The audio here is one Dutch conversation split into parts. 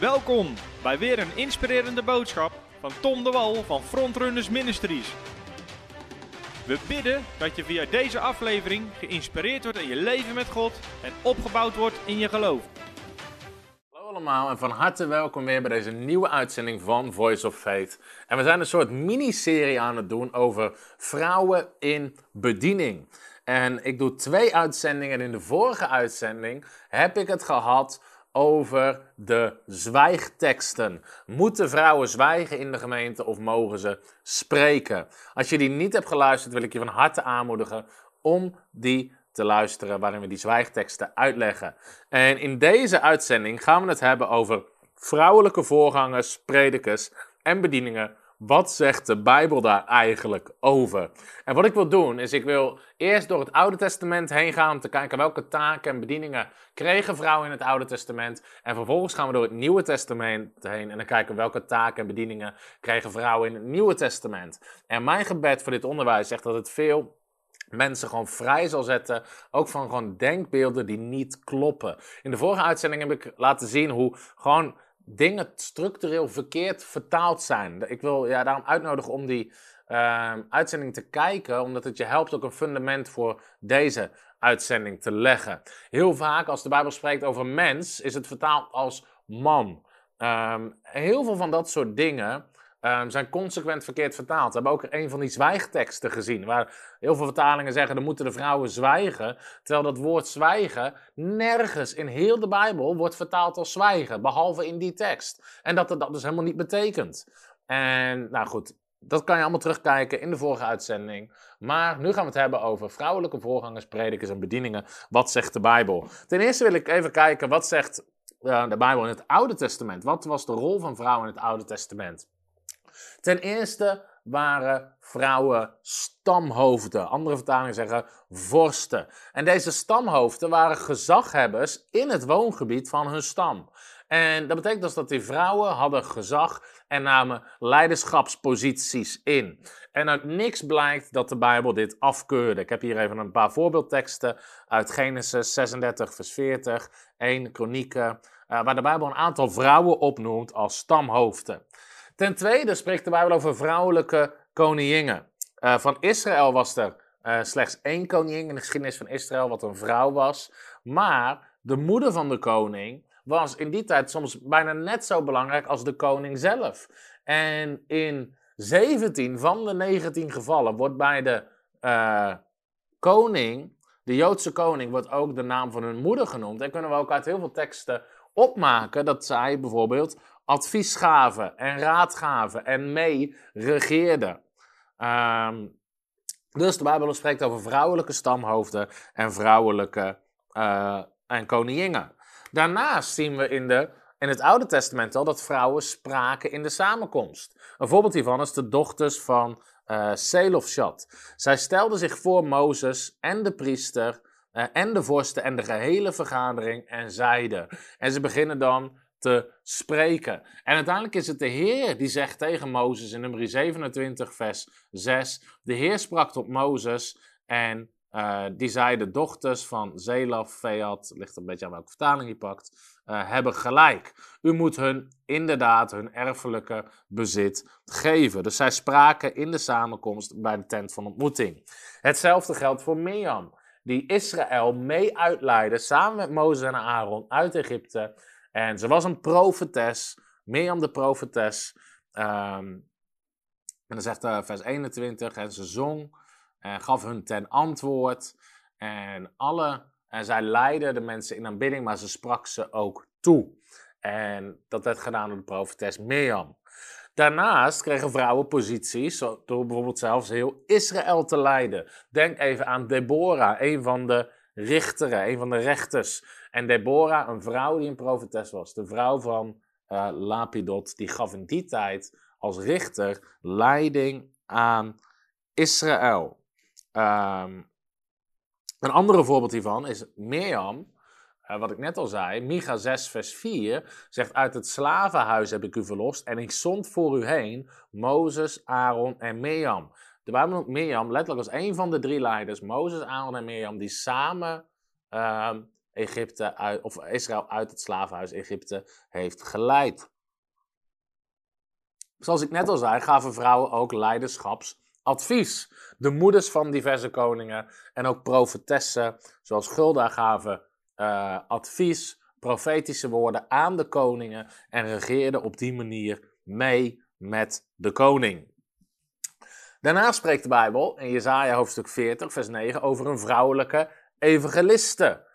Welkom bij weer een inspirerende boodschap van Tom de Wal van Frontrunners Ministries. We bidden dat je via deze aflevering geïnspireerd wordt in je leven met God en opgebouwd wordt in je geloof. Hallo allemaal en van harte welkom weer bij deze nieuwe uitzending van Voice of Faith. En we zijn een soort miniserie aan het doen over vrouwen in bediening. En ik doe twee uitzendingen. En in de vorige uitzending heb ik het gehad over de zwijgteksten. Moeten vrouwen zwijgen in de gemeente of mogen ze spreken? Als je die niet hebt geluisterd, wil ik je van harte aanmoedigen om die te luisteren, waarin we die zwijgteksten uitleggen. En in deze uitzending gaan we het hebben over vrouwelijke voorgangers, predikers en bedieningen wat zegt de Bijbel daar eigenlijk over? En wat ik wil doen, is ik wil eerst door het Oude Testament heen gaan om te kijken welke taken en bedieningen kregen vrouwen in het Oude Testament. En vervolgens gaan we door het Nieuwe Testament heen en dan kijken welke taken en bedieningen kregen vrouwen in het Nieuwe Testament. En mijn gebed voor dit onderwijs zegt dat het veel mensen gewoon vrij zal zetten. Ook van gewoon denkbeelden die niet kloppen. In de vorige uitzending heb ik laten zien hoe gewoon dingen structureel verkeerd vertaald zijn. Ik wil ja, daarom uitnodigen om die uh, uitzending te kijken, omdat het je helpt ook een fundament voor deze uitzending te leggen. Heel vaak als de Bijbel spreekt over mens, is het vertaald als man. Um, heel veel van dat soort dingen um, zijn consequent verkeerd vertaald. We hebben ook een van die zwijgteksten gezien, waar heel veel vertalingen zeggen, dan moeten de vrouwen zwijgen, terwijl dat woord zwijgen nergens in heel de Bijbel wordt vertaald als zwijgen, behalve in die tekst. En dat het dat dus helemaal niet betekent. En nou goed, dat kan je allemaal terugkijken in de vorige uitzending. Maar nu gaan we het hebben over vrouwelijke voorgangers, predikers en bedieningen. Wat zegt de Bijbel? Ten eerste wil ik even kijken, wat zegt uh, de Bijbel in het Oude Testament? Wat was de rol van vrouwen in het Oude Testament? Ten eerste waren vrouwen stamhoofden. Andere vertalingen zeggen vorsten. En deze stamhoofden waren gezaghebbers in het woongebied van hun stam. En dat betekent dus dat die vrouwen hadden gezag en namen leiderschapsposities in. En uit niks blijkt dat de Bijbel dit afkeurde. Ik heb hier even een paar voorbeeldteksten uit Genesis 36, vers 40, 1 Kronieken, uh, waar de Bijbel een aantal vrouwen opnoemt als stamhoofden. Ten tweede spreekt de Bijbel over vrouwelijke koninginnen. Uh, van Israël was er uh, slechts één koningin in de geschiedenis van Israël, wat een vrouw was. Maar de moeder van de koning was in die tijd soms bijna net zo belangrijk als de koning zelf. En in 17 van de 19 gevallen wordt bij de uh, koning, de Joodse koning, wordt ook de naam van hun moeder genoemd. En kunnen we ook uit heel veel teksten opmaken dat zij bijvoorbeeld advies gaven en raad gaven en mee regeerden. Um, dus de Bijbel spreekt over vrouwelijke stamhoofden en vrouwelijke uh, en koninginnen. Daarnaast zien we in, de, in het Oude Testament al dat vrouwen spraken in de samenkomst. Een voorbeeld hiervan is de dochters van uh, Selofshat. Zij stelden zich voor Mozes en de priester uh, en de vorsten en de gehele vergadering en zeiden. En ze beginnen dan te spreken. En uiteindelijk is het de Heer die zegt tegen Mozes in nummer 27, vers 6: De Heer sprak tot Mozes en uh, die zei: De dochters van Zelaf, Feat, ligt een beetje aan welke vertaling je pakt, uh, hebben gelijk. U moet hun inderdaad hun erfelijke bezit geven. Dus zij spraken in de samenkomst bij de tent van ontmoeting. Hetzelfde geldt voor Mirjam, die Israël mee uitleidde samen met Mozes en Aaron uit Egypte en ze was een profetes, Mirjam de profetes. Um, en dan zegt uh, vers 21, en ze zong en gaf hun ten antwoord. En, alle, en zij leidde de mensen in aanbidding, maar ze sprak ze ook toe. En dat werd gedaan door de profetes Mirjam. Daarnaast kregen vrouwen posities door bijvoorbeeld zelfs heel Israël te leiden. Denk even aan Deborah, een van de richteren, een van de rechters. En Deborah, een vrouw die een profetes was, de vrouw van uh, Lapidot, die gaf in die tijd als richter leiding aan Israël. Um, een andere voorbeeld hiervan is Mirjam, uh, wat ik net al zei, Micha 6 vers 4 zegt uit het slavenhuis heb ik u verlost en ik zond voor u heen Mozes, Aaron en Mirjam. De Bijbel noemt Mirjam letterlijk als een van de drie leiders, Mozes, Aaron en Mirjam, die samen uh, Egypte uit, of Israël uit het slavenhuis Egypte heeft geleid. Zoals ik net al zei, gaven vrouwen ook leiderschapsadvies. De moeders van diverse koningen en ook profetessen, zoals Gulda, gaven uh, advies, profetische woorden aan de koningen en regeerden op die manier mee met de koning. Daarna spreekt de Bijbel in Jesaja hoofdstuk 40, vers 9 over een vrouwelijke evangeliste.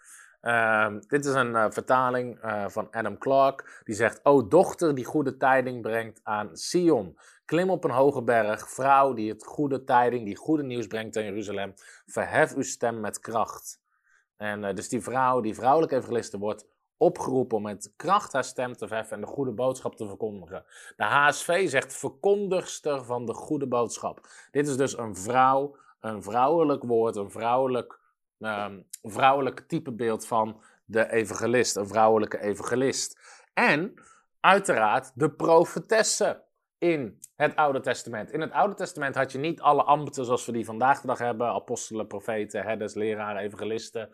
Uh, dit is een uh, vertaling uh, van Adam Clark. Die zegt: O dochter die goede tijding brengt aan Sion. Klim op een hoge berg, vrouw die het goede tijding, die goede nieuws brengt aan Jeruzalem. Verhef uw stem met kracht. En uh, dus die vrouw, die vrouwelijke evangeliste, wordt opgeroepen om met kracht haar stem te verheffen en de goede boodschap te verkondigen. De HSV zegt verkondigster van de goede boodschap. Dit is dus een vrouw, een vrouwelijk woord, een vrouwelijk, um, vrouwelijk typebeeld van de evangelist, een vrouwelijke evangelist. En uiteraard de profetesse in het Oude Testament. In het Oude Testament had je niet alle ambten zoals we die vandaag de dag hebben: apostelen, profeten, herders, leraren, evangelisten.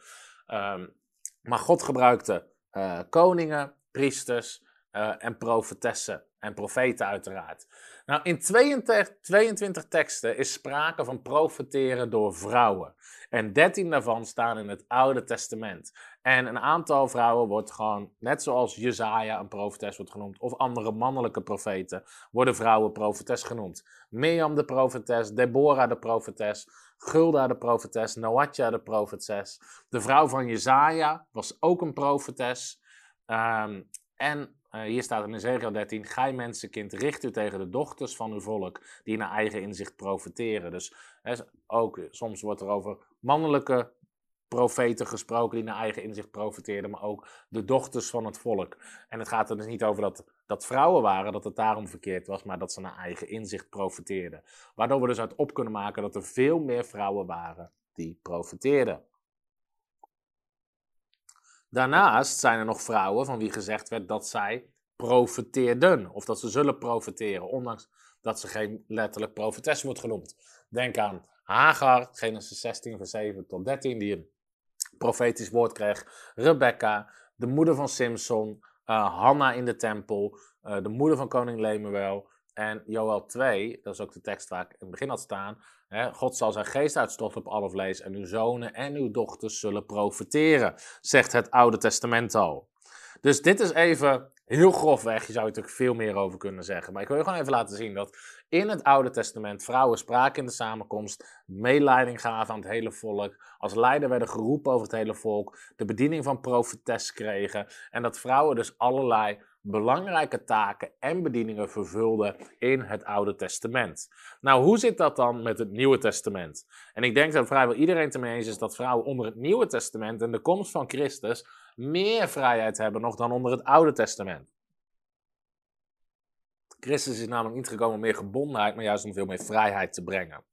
Um, maar God gebruikte uh, koningen, priesters uh, en profetessen en profeten uiteraard. Nou, in 22, 22 teksten is sprake van profeteren door vrouwen. En 13 daarvan staan in het Oude Testament. En een aantal vrouwen wordt gewoon, net zoals Jezaja een profetes wordt genoemd, of andere mannelijke profeten, worden vrouwen profetes genoemd. Mirjam de profetes, Deborah de profetes, Gulda de profetes, Noatja de profetes. De vrouw van Jezaja was ook een profetes. Um, en uh, hier staat in Ezekiel 13, gij mensenkind, richt u tegen de dochters van uw volk, die naar eigen inzicht profeteren. Dus ook, soms wordt er over mannelijke profeten gesproken die naar eigen inzicht profeteerden, maar ook de dochters van het volk. En het gaat er dus niet over dat, dat vrouwen waren, dat het daarom verkeerd was, maar dat ze naar eigen inzicht profeteerden. Waardoor we dus uit op kunnen maken dat er veel meer vrouwen waren die profeteerden. Daarnaast zijn er nog vrouwen van wie gezegd werd dat zij profeteerden, of dat ze zullen profeteren, ondanks dat ze geen letterlijk profetes wordt genoemd. Denk aan Hagar, Genesis 16, vers 7 tot 13, die een profetisch woord kreeg. Rebecca, de moeder van Simson. Uh, Hanna in de tempel. Uh, de moeder van koning Lemuel. En Joel 2, dat is ook de tekst waar ik in het begin had staan. Hè, God zal zijn geest uitstorten op alle vlees. En uw zonen en uw dochters zullen profeteren. Zegt het Oude Testament al. Dus dit is even heel grofweg. Je zou er natuurlijk veel meer over kunnen zeggen. Maar ik wil je gewoon even laten zien dat in het Oude Testament vrouwen spraken in de samenkomst, meeleiding gaven aan het hele volk, als leider werden geroepen over het hele volk, de bediening van profetes kregen en dat vrouwen dus allerlei belangrijke taken en bedieningen vervulden in het Oude Testament. Nou, hoe zit dat dan met het Nieuwe Testament? En ik denk dat vrijwel iedereen het ermee eens is dat vrouwen onder het Nieuwe Testament en de komst van Christus meer vrijheid hebben nog dan onder het Oude Testament. Christus is namelijk niet gekomen om meer gebondenheid, maar juist om veel meer vrijheid te brengen.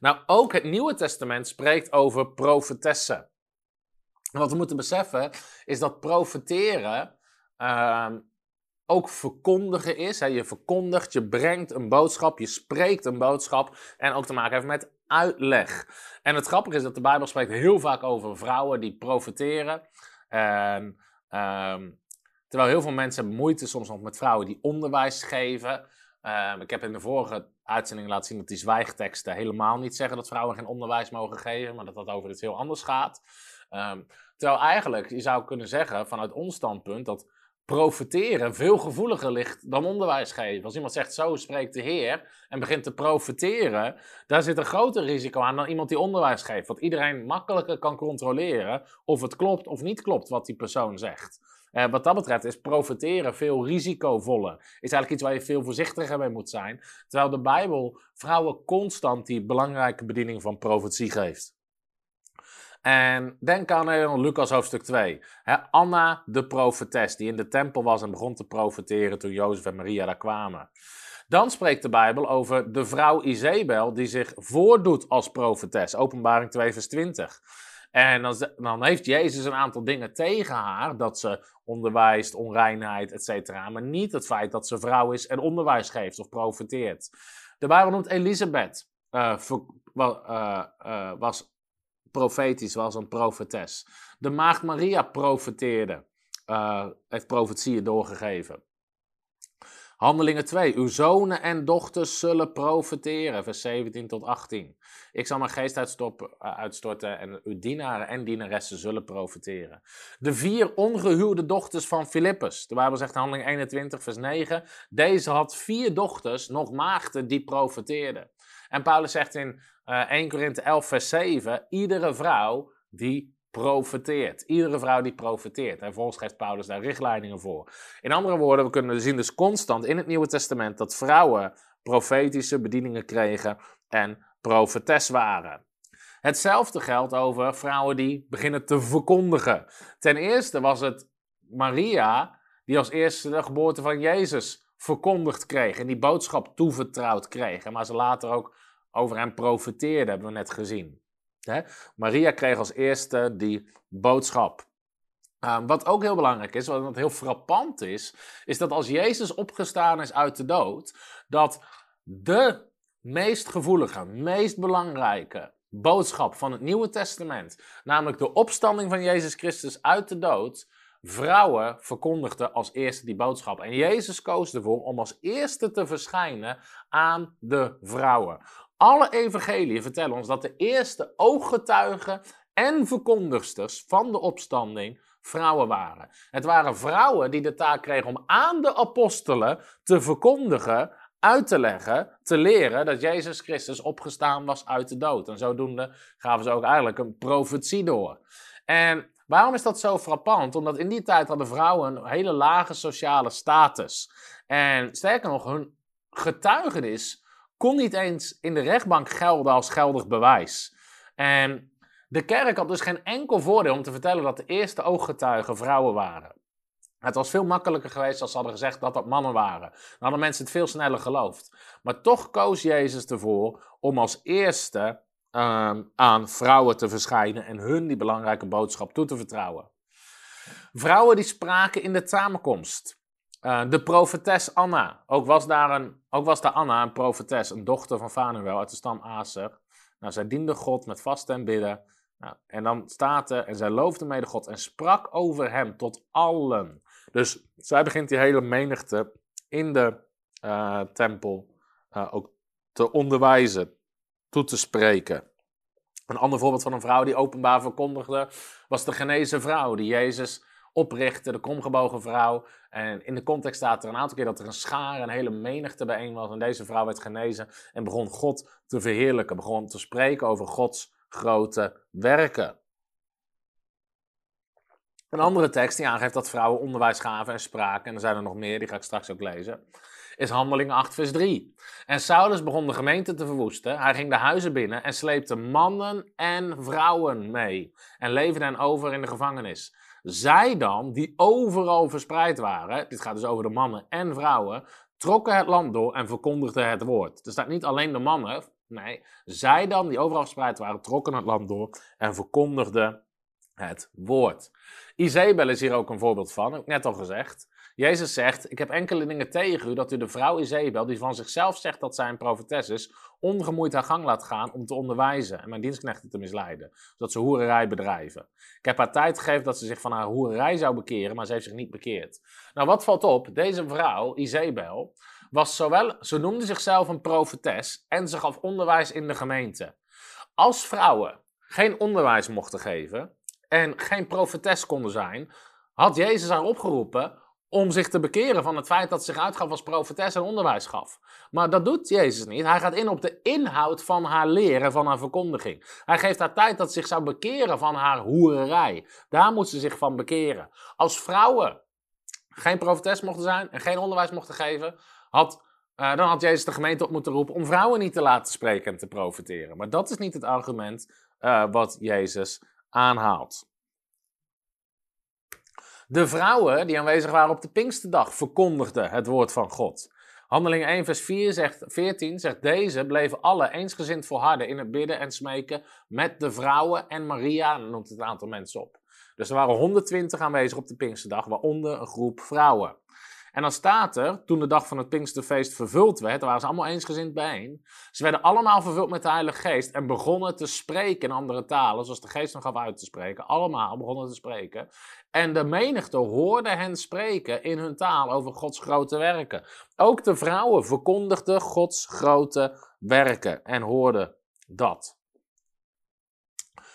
Nou, ook het Nieuwe Testament spreekt over profetessen. En wat we moeten beseffen is dat profeteren uh, ook verkondigen is. Je verkondigt, je brengt een boodschap, je spreekt een boodschap en ook te maken heeft met uitleg. En het grappige is dat de Bijbel spreekt heel vaak over vrouwen die profeteren. En, um, terwijl heel veel mensen moeite soms nog met vrouwen die onderwijs geven. Um, ik heb in de vorige uitzending laten zien dat die zwijgteksten helemaal niet zeggen dat vrouwen geen onderwijs mogen geven, maar dat dat over iets heel anders gaat. Terwijl eigenlijk, je zou kunnen zeggen vanuit ons standpunt dat profiteren veel gevoeliger ligt dan onderwijs geven. Als iemand zegt, zo spreekt de Heer, en begint te profiteren, daar zit een groter risico aan dan iemand die onderwijs geeft. Want iedereen makkelijker kan controleren of het klopt of niet klopt wat die persoon zegt. Uh, wat dat betreft is profiteren veel risicovoller. Is eigenlijk iets waar je veel voorzichtiger mee moet zijn. Terwijl de Bijbel vrouwen constant die belangrijke bediening van profetie geeft. En denk aan uh, Lucas hoofdstuk 2. Anna de profetes, die in de tempel was en begon te profeteren toen Jozef en Maria daar kwamen. Dan spreekt de Bijbel over de vrouw Izebel die zich voordoet als profetes. Openbaring 2 vers 20. En dan, heeft Jezus een aantal dingen tegen haar, dat ze onderwijst, onreinheid, etc. Maar niet het feit dat ze vrouw is en onderwijs geeft of profeteert. De Bijbel noemt Elisabeth, uh, uh, was profetisch was, een profetes. De maagd Maria profeteerde, uh, heeft profetieën doorgegeven. Handelingen 2. Uw zonen en dochters zullen profeteren. Vers 17 tot 18. Ik zal mijn geest eh, uitstorten en uw dienaren en dienaressen zullen profeteren. De vier ongehuwde dochters van Filippus. De Bijbel zegt in handeling 21 vers 9. Deze had vier dochters, nog maagden, die profeteerden. En Paulus zegt in uh, eh, 1 Korinthe 11 vers 7. Iedere vrouw die profeteert. Iedere vrouw die profeteert. En volgens geeft Paulus daar richtlijningen voor. In andere woorden, we kunnen zien dus constant in het Nieuwe Testament dat vrouwen profetische bedieningen kregen en profetes waren. Hetzelfde geldt over vrouwen die beginnen te verkondigen. Ten eerste was het Maria die als eerste de geboorte van Jezus verkondigd kreeg en die boodschap toevertrouwd kreeg. Maar ze later ook over hem profeteerde, hebben we net gezien. Maria kreeg als eerste die boodschap. Ehm, wat ook heel belangrijk is, wat heel frappant is, is dat als Jezus opgestaan is uit de dood, dat de meest gevoelige, meest belangrijke boodschap van het Nieuwe Testament, namelijk de opstanding van Jezus Christus uit de dood, vrouwen verkondigden als eerste die boodschap. En Jezus koos ervoor om als eerste te verschijnen aan de vrouwen. Alle evangeliën vertellen ons dat de eerste ooggetuigen en verkondigsters van de opstanding vrouwen waren. Het waren vrouwen die de taak kregen om aan de apostelen te verkondigen, uit te leggen, te leren dat Jezus Christus opgestaan was uit de dood. En zodoende gaven ze ook eigenlijk een profetie door. En waarom is dat zo frappant? Omdat in die tijd hadden vrouwen een hele lage sociale status. En sterker nog, hun getuigenis kon niet eens in de rechtbank gelden als geldig bewijs. En de kerk had dus geen enkel voordeel om te vertellen dat de eerste ooggetuigen vrouwen waren. Het was veel makkelijker geweest als ze hadden gezegd dat dat mannen waren. Dan hadden mensen het veel sneller geloofd. Maar toch koos Jezus ervoor om als eerste ehm, aan vrouwen te verschijnen en hun die belangrijke boodschap toe te vertrouwen. Vrouwen die spraken in de samenkomst. Uh, de profetes Anna. Ook was, daar een, ook was daar Anna, een profetes, een dochter van Fanuel uit de stam Aser. Nou, zij diende God met vasten en bidden. Nou, en dan staat er, en zij loofde mede God en sprak over hem tot allen. Dus zij begint die hele menigte in de uh, tempel uh, ook te onderwijzen, toe te spreken. Een ander voorbeeld van een vrouw die openbaar verkondigde, was de genezen vrouw die Jezus oprichten, de kromgebogen vrouw. En in de context staat er een aantal keer dat er een schaar, een hele menigte bijeen was. En deze vrouw werd genezen en begon God te verheerlijken. Begon te spreken over Gods grote werken. Een andere tekst die aangeeft dat vrouwen onderwijs gaven en spraken, en er zijn er nog meer, die ga ik straks ook lezen, is Handelingen 8, vers 3. En Saulus begon de gemeente te verwoesten. Hij ging de huizen binnen en sleepte mannen en vrouwen mee en leefde hen over in de gevangenis. Zij dan, die overal verspreid waren, dit gaat dus over de mannen en vrouwen, trokken het land door en verkondigden het woord. Er staat niet alleen de mannen, nee, zij dan, die overal verspreid waren, trokken het land door en verkondigden het woord. Isabel is hier ook een voorbeeld van, heb ik net al gezegd. Jezus zegt: Ik heb enkele dingen tegen u dat u de vrouw Isabel, die van zichzelf zegt dat zij een profetes is, ongemoeid haar gang laat gaan om te onderwijzen en mijn dienstknechten te misleiden, zodat ze hoererij bedrijven. Ik heb haar tijd gegeven dat ze zich van haar hoererij zou bekeren, maar ze heeft zich niet bekeerd. Nou, wat valt op? Deze vrouw, Isabel, was zowel, ze noemde zichzelf een profetes en ze gaf onderwijs in de gemeente. Als vrouwen geen onderwijs mochten geven en geen profetes konden zijn, had Jezus haar opgeroepen om zich te bekeren van het feit dat ze zich uitgaf als profetes en onderwijs gaf. Maar dat doet Jezus niet. Hij gaat in op de inhoud van haar leren, van haar verkondiging. Hij geeft haar tijd dat ze zich zou bekeren van haar hoererij. Daar moet ze zich van bekeren. Als vrouwen geen profetes mochten zijn en geen onderwijs mochten geven, had, uh, dan had Jezus de gemeente op moeten roepen om vrouwen niet te laten spreken en te profeteren. Maar dat is niet het argument uh, wat Jezus aanhaalt. De vrouwen die aanwezig waren op de Pinksterdag verkondigden het woord van God. Handeling 1 vers 4 zegt, 14 zegt deze bleven alle eensgezind volharden in het bidden en smeken met de vrouwen en Maria, noemt het aantal mensen op. Dus er waren 120 aanwezig op de Pinksterdag, waaronder een groep vrouwen. En dan staat er, toen de dag van het Pinksterfeest vervuld werd, waren ze allemaal eensgezind bijeen. Ze werden allemaal vervuld met de Heilige Geest en begonnen te spreken in andere talen, zoals de Geest nog gaf uit te spreken. Allemaal begonnen te spreken. En de menigte hoorde hen spreken in hun taal over Gods grote werken. Ook de vrouwen verkondigden Gods grote werken en hoorden dat.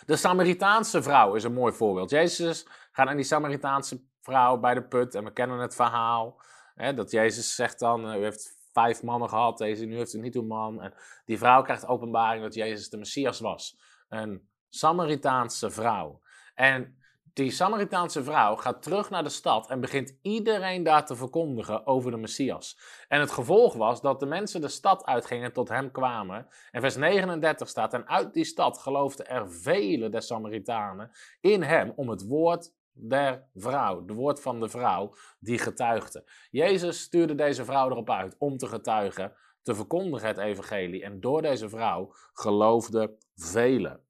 De Samaritaanse vrouw is een mooi voorbeeld. Jezus gaat naar die Samaritaanse vrouw bij de put en we kennen het verhaal. Hè, dat Jezus zegt dan, eh, u heeft vijf mannen gehad, deze nu heeft u niet uw man. En die vrouw krijgt openbaring dat Jezus de Messias was. Een Samaritaanse vrouw. En die Samaritaanse vrouw gaat terug naar de stad en begint iedereen daar te verkondigen over de Messias. En het gevolg was dat de mensen de stad uitgingen en tot hem kwamen. En vers 39 staat, en uit die stad geloofden er vele der Samaritanen in hem om het woord der vrouw, de woord van de vrouw, die getuigde. Jezus stuurde deze vrouw erop uit om te getuigen, te verkondigen het evangelie. En door deze vrouw geloofden velen.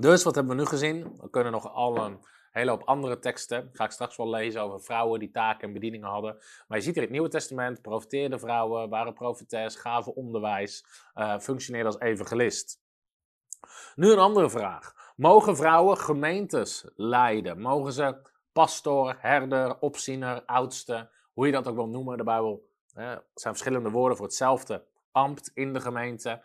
Dus wat hebben we nu gezien? We kunnen nog al een hele hoop andere teksten. Ga ik straks wel lezen over vrouwen die taken en bedieningen hadden. Maar je ziet hier in het Nieuwe Testament: profeteerde vrouwen, waren profetes, gaven onderwijs, uh, functioneerden als evangelist. Nu een andere vraag. Mogen vrouwen gemeentes leiden? Mogen ze pastor, herder, opziener, oudste, hoe je dat ook wil noemen? De Bijbel hè, zijn verschillende woorden voor hetzelfde ambt in de gemeente.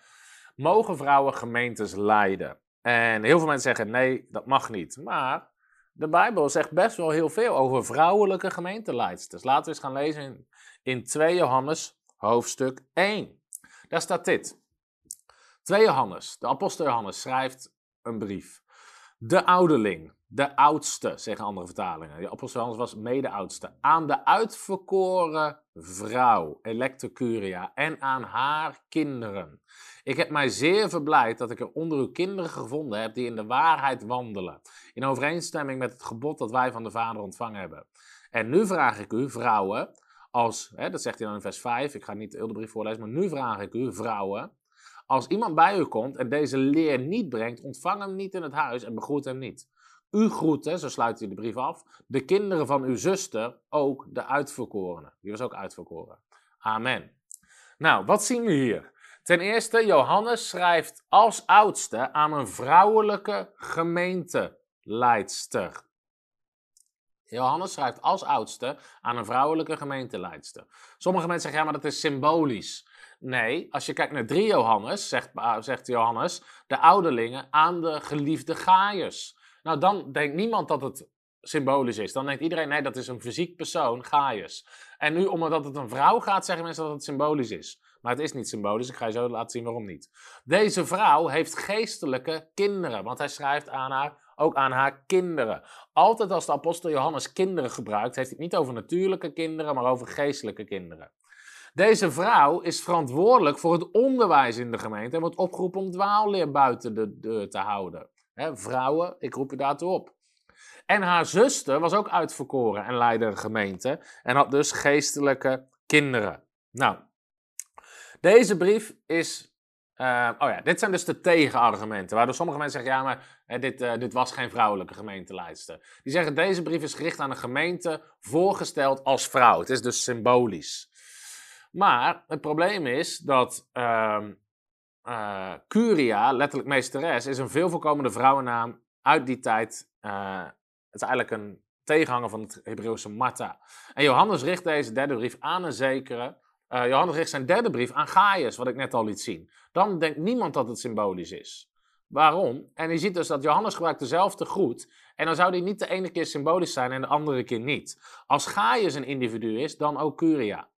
Mogen vrouwen gemeentes leiden? En heel veel mensen zeggen nee, dat mag niet. Maar de Bijbel zegt best wel heel veel over vrouwelijke gemeenteleidsters. Laten we eens gaan lezen in, in 2 Johannes hoofdstuk 1. Daar staat dit. 2 Johannes, de apostel Johannes schrijft een brief. De ouderling, de oudste, zeggen andere vertalingen. De apostel was mede-oudste. Aan de uitverkoren vrouw, Electra Curia, en aan haar kinderen. Ik heb mij zeer verblijd dat ik er onder uw kinderen gevonden heb die in de waarheid wandelen. In overeenstemming met het gebod dat wij van de Vader ontvangen hebben. En nu vraag ik u, vrouwen, als, hè, dat zegt hij dan in vers 5, ik ga niet de brief voorlezen, maar nu vraag ik u, vrouwen, als iemand bij u komt en deze leer niet brengt, ontvang hem niet in het huis en begroet hem niet. U groeten, zo sluit hij de brief af, de kinderen van uw zuster, ook de uitverkorenen. Die was ook uitverkoren. Amen. Nou, wat zien we hier? Ten eerste, Johannes schrijft als oudste aan een vrouwelijke gemeenteleidster. Johannes schrijft als oudste aan een vrouwelijke gemeenteleidster. Sommige mensen zeggen, ja, maar dat is symbolisch. Nee, als je kijkt naar 3 Johannes, zegt, zegt Johannes, de ouderlingen aan de geliefde Gaius. Nou, dan denkt niemand dat het symbolisch is. Dan denkt iedereen, nee, dat is een fysiek persoon, Gaius. En nu, omdat het een vrouw gaat, zeggen mensen dat het symbolisch is. Maar het is niet symbolisch, ik ga je zo laten zien waarom niet. Deze vrouw heeft geestelijke kinderen, want hij schrijft aan haar, ook aan haar kinderen. Altijd als de apostel Johannes kinderen gebruikt, heeft hij het niet over natuurlijke kinderen, maar over geestelijke kinderen. Deze vrouw is verantwoordelijk voor het onderwijs in de gemeente en wordt opgeroepen om dwaalleer buiten de deur te houden. vrouwen, ik roep u daartoe op. En haar zuster was ook uitverkoren en leidde een gemeente en had dus geestelijke kinderen. Nou, deze brief is. Uh, oh ja, dit zijn dus de tegenargumenten. Waardoor sommige mensen zeggen: ja, maar dit, uh, dit was geen vrouwelijke gemeenteleidster. Die zeggen: deze brief is gericht aan een gemeente voorgesteld als vrouw. Het is dus symbolisch. Maar het probleem is dat uh, Curia, letterlijk meesteres, is een veel voorkomende vrouwennaam uit die tijd. het is eigenlijk een tegenhanger van het Hebreeuwse Martha. En Johannes richt deze derde brief aan een zekere uh, Johannes richt zijn derde brief aan Gaius, wat ik net al liet zien. Dan denkt niemand dat het symbolisch is. Waarom? En je ziet dus dat Johannes gebruikt dezelfde groet. En dan zou die niet de ene keer symbolisch zijn en de andere keer niet. Als Gaius een individu is, dan ook Curia.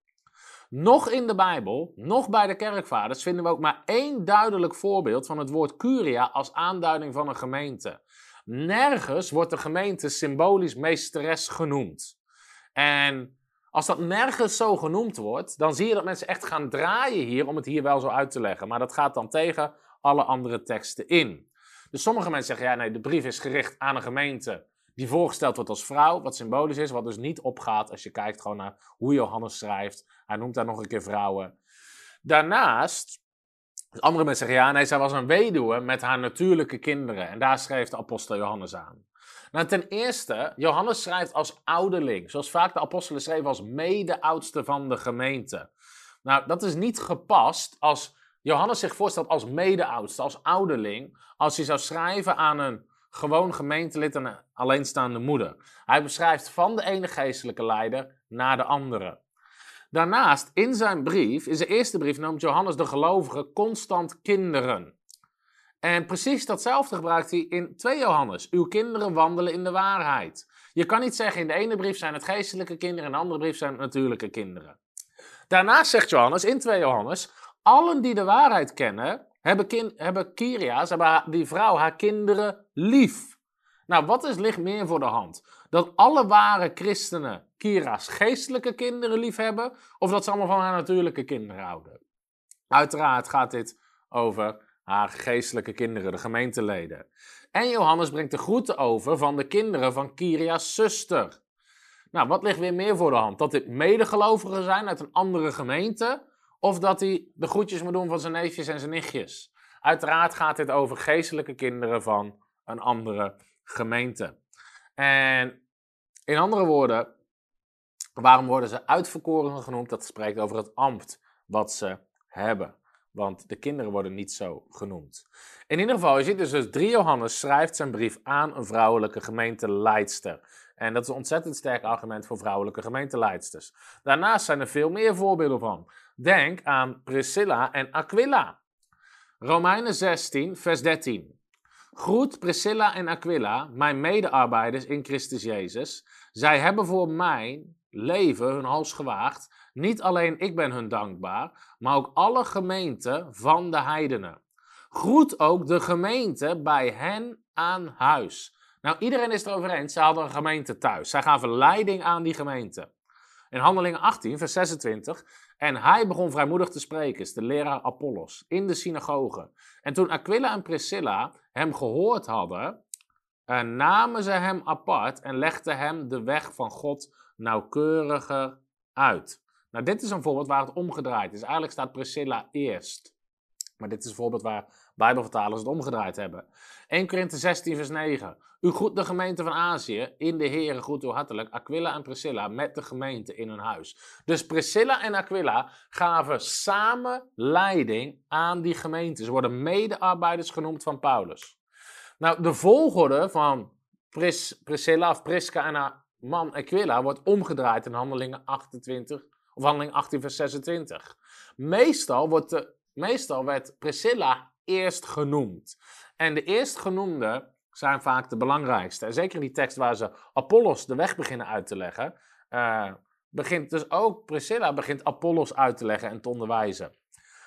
Nog in de Bijbel, nog bij de kerkvaders, vinden we ook maar één duidelijk voorbeeld van het woord Curia als aanduiding van een gemeente. Nergens wordt de gemeente symbolisch meesteres genoemd. En als dat nergens zo genoemd wordt, dan zie je dat mensen echt gaan draaien hier om het hier wel zo uit te leggen. Maar dat gaat dan tegen alle andere teksten in. Dus sommige mensen zeggen, ja nee, de brief is gericht aan een gemeente die voorgesteld wordt als vrouw, wat symbolisch is, wat dus niet opgaat als je kijkt gewoon naar hoe Johannes schrijft. Hij noemt daar nog een keer vrouwen. Daarnaast andere mensen zeggen, ja, nee, zij was een weduwe met haar natuurlijke kinderen. En daar schreef de apostel Johannes aan. Nou, ten eerste, Johannes schrijft als ouderling, zoals vaak de apostelen schreven als mede-oudste van de gemeente. Nou, dat is niet gepast als Johannes zich voorstelt als mede-oudste, als ouderling, als hij zou schrijven aan een gewoon gemeentelid en een alleenstaande moeder. Hij beschrijft van de ene geestelijke leider naar de andere. Daarnaast, in zijn brief, in zijn eerste brief, noemt Johannes de gelovigen constant kinderen. En precies datzelfde gebruikt hij in 2 Johannes. Uw kinderen wandelen in de waarheid. Je kan niet zeggen in de ene brief zijn het geestelijke kinderen, in de andere brief zijn het natuurlijke kinderen. Daarnaast zegt Johannes in 2 Johannes, allen die de waarheid kennen, hebben, kind, hebben Kyria's, hebben die vrouw haar kinderen lief. Nou, wat is ligt meer voor de hand? Dat alle ware christenen Kira's geestelijke kinderen lief hebben, of dat ze allemaal van haar natuurlijke kinderen houden? Uiteraard gaat dit over haar geestelijke kinderen, de gemeenteleden. En Johannes brengt de groeten over van de kinderen van Kiria's zuster. Nou, wat ligt weer meer voor de hand? Dat dit medegelovigen zijn uit een andere gemeente, of dat hij de groetjes moet doen van zijn neefjes en zijn nichtjes? Uiteraard gaat dit over geestelijke kinderen van een andere gemeente. En in andere woorden, waarom worden ze uitverkorenen genoemd? Dat spreekt over het ambt wat ze hebben. Want de kinderen worden niet zo genoemd. In ieder geval, je ziet dus, dus 3 Johannes schrijft zijn brief aan een vrouwelijke gemeenteleidster. En dat is een ontzettend sterk argument voor vrouwelijke gemeenteleidsters. Daarnaast zijn er veel meer voorbeelden van. Denk aan Priscilla en Aquila. Romeinen 16, vers 13. Groet Priscilla en Aquila, mijn medearbeiders in Christus Jezus. Zij hebben voor mijn leven hun hals gewaagd. Niet alleen ik ben hun dankbaar, maar ook alle gemeenten van de heidenen. Groet ook de gemeente bij hen aan huis. Nou, iedereen is het erover eens, ze hadden een gemeente thuis. Zij gaven leiding aan die gemeente. In Handelingen 18, vers 26. En hij begon vrijmoedig te spreken, is de leraar Apollos, in de synagoge. En toen Aquila en Priscilla hem gehoord hadden, eh, namen ze hem apart en legden hem de weg van God nauwkeuriger uit. Nou, dit is een voorbeeld waar het omgedraaid is. Eigenlijk staat Priscilla eerst. Maar dit is een voorbeeld waar Bijbelvertalers het omgedraaid hebben. 1 Korinthe 16, vers 9. U groet de gemeente van Azië. In de Heeren groet u hartelijk Aquila en Priscilla met de gemeente in hun huis. Dus Priscilla en Aquila gaven samen leiding aan die gemeente. Ze worden medearbeiders genoemd van Paulus. Nou, de volgorde van Pris, Priscilla of Prisca en haar man Aquila wordt omgedraaid in handelingen 28 of handeling 18 vers 26. Meestal, wordt de, meestal werd Priscilla eerst genoemd. En de eerstgenoemde zijn vaak de belangrijkste. En zeker in die tekst waar ze Apollos de weg beginnen uit te leggen, uh, begint dus ook Priscilla begint Apollos uit te leggen en te onderwijzen.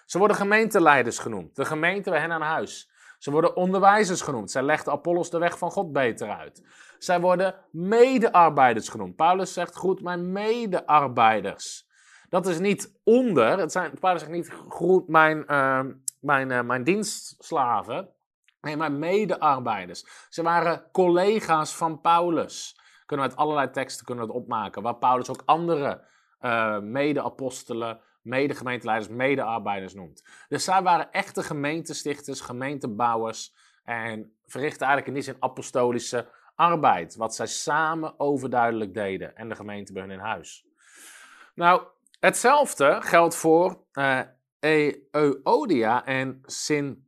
Ze worden gemeenteleiders genoemd, de gemeente bij hen aan huis. Ze worden onderwijzers genoemd. Zij legden Apollos de weg van God beter uit. Zij worden medearbeiders genoemd. Paulus zegt, goed, mijn medearbeiders. Dat is niet onder, het zijn, Paulus zegt niet, goed, mijn, uh, mijn, uh, mijn dienstslaven. Nee, maar medearbeiders. Ze waren collega's van Paulus. Kunnen we uit allerlei teksten kunnen het opmaken. Waar Paulus ook andere uh, mede-apostelen, mede-gemeenteleiders, mede-arbeiders noemt. Dus zij waren echte gemeentestichters, gemeentebouwers. En verrichten eigenlijk in die zin apostolische arbeid. Wat zij samen overduidelijk deden. En de gemeente bij hun in huis. Nou, hetzelfde geldt voor uh, en Sint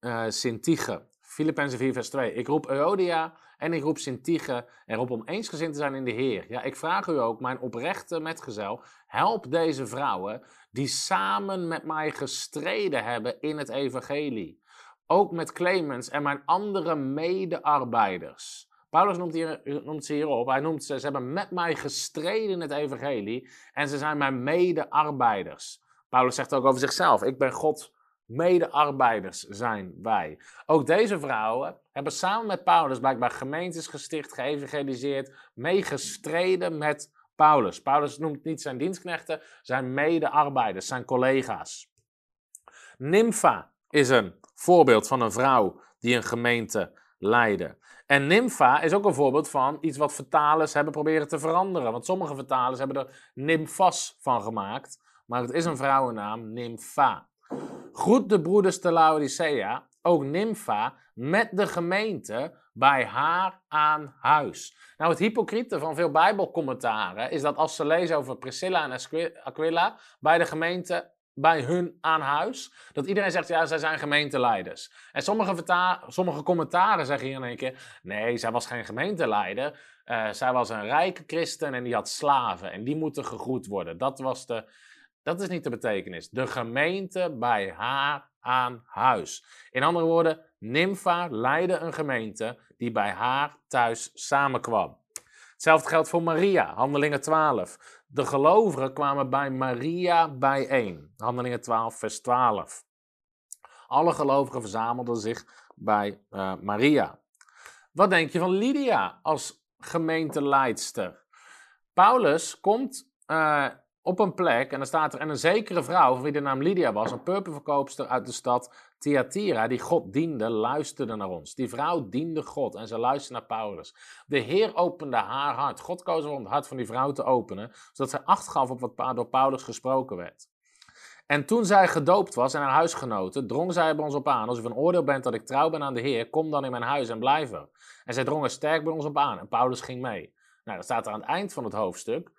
uh, Sintige. Filippenzen 4 vers 2. Ik roep Euodia en ik roep Sintige erop om eensgezind te zijn in de Heer. Ja, ik vraag u ook, mijn oprechte metgezel, help deze vrouwen die samen met mij gestreden hebben in het evangelie. Ook met Clemens en mijn andere medearbeiders. Paulus noemt, hier, noemt ze hierop. Hij noemt ze, ze hebben met mij gestreden in het evangelie en ze zijn mijn medearbeiders. Paulus zegt ook over zichzelf, ik ben God medearbeiders zijn wij. Ook deze vrouwen hebben samen met Paulus blijkbaar gemeentes gesticht, geëvangeliseerd, meegestreden met Paulus. Paulus noemt niet zijn dienstknechten, zijn medearbeiders, zijn collega's. Nympha is een voorbeeld van een vrouw die een gemeente leidde. En Nympha is ook een voorbeeld van iets wat vertalers hebben proberen te veranderen. Want sommige vertalers hebben er nymphas van gemaakt, maar het is een vrouwennaam, Nympha. Groet de broeders te Laodicea, ook Nympha, met de gemeente bij haar aan huis. Nou, het hypocriete van veel Bijbelcommentaren is dat als ze lezen over Priscilla en Aquila bij de gemeente bij hun aan huis, dat iedereen zegt, ja, zij zijn gemeenteleiders. En sommige, sommige commentaren zeggen hier in één keer, nee, zij was geen gemeenteleider, uh, zij was een rijke christen en die had slaven en die moeten gegroet worden. Dat, was de, dat is niet de betekenis. De gemeente bij haar aan huis. In andere woorden, Nympha leidde een gemeente die bij haar thuis samenkwam. Hetzelfde geldt voor Maria, Handelingen 12. De gelovigen kwamen bij Maria bijeen. Handelingen 12, vers 12. Alle gelovigen verzamelden zich bij uh, Maria. Wat denk je van Lydia als gemeenteleidster? Paulus komt uh, op een plek en dan staat er en een zekere vrouw, van wie de naam Lydia was, een purperverkoopster uit de stad Thyatira, die God diende, luisterde naar ons. Die vrouw diende God en ze luisterde naar Paulus. De Heer opende haar hart. God koos om het hart van die vrouw te openen, zodat zij acht gaf op wat door Paulus gesproken werd. En toen zij gedoopt was en haar huisgenoten, drong zij bij ons op aan. Als u van oordeel bent dat ik trouw ben aan de Heer, kom dan in mijn huis en blijf er. En zij drongen sterk bij ons op aan en Paulus ging mee. Nou, dat staat er aan het eind van het hoofdstuk.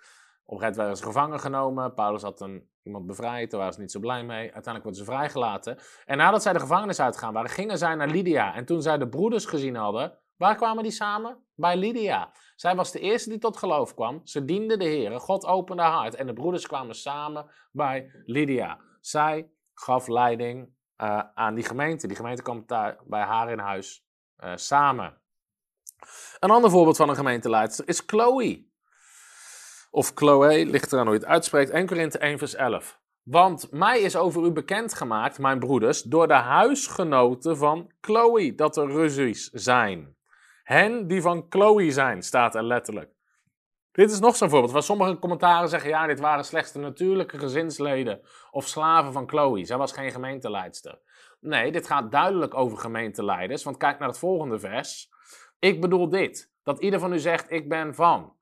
Op een gegeven ze gevangen genomen. Paulus had een, iemand bevrijd, daar waren ze niet zo blij mee. Uiteindelijk werden ze vrijgelaten. En nadat zij de gevangenis uitgegaan waren, gingen zij naar Lydia. En toen zij de broeders gezien hadden, waar kwamen die samen? Bij Lydia. Zij was de eerste die tot geloof kwam. Ze diende de Heer. God opende haar hart. En de broeders kwamen samen bij Lydia. Zij gaf leiding uh, aan die gemeente. Die gemeente kwam daar bij haar in huis uh, samen. Een ander voorbeeld van een gemeenteleidster is Chloe. Of Chloe, ligt eraan hoe je het uitspreekt. 1 Korinthe 1 vers 11. Want mij is over u bekendgemaakt, mijn broeders, door de huisgenoten van Chloe, dat er ruzies zijn. Hen die van Chloe zijn, staat er letterlijk. Dit is nog zo'n voorbeeld waar sommige commentaren zeggen: ja, dit waren slechts de natuurlijke gezinsleden of slaven van Chloe. Zij was geen gemeenteleidster. Nee, dit gaat duidelijk over gemeenteleiders, want kijk naar het volgende vers. Ik bedoel dit: dat ieder van u zegt: Ik ben van.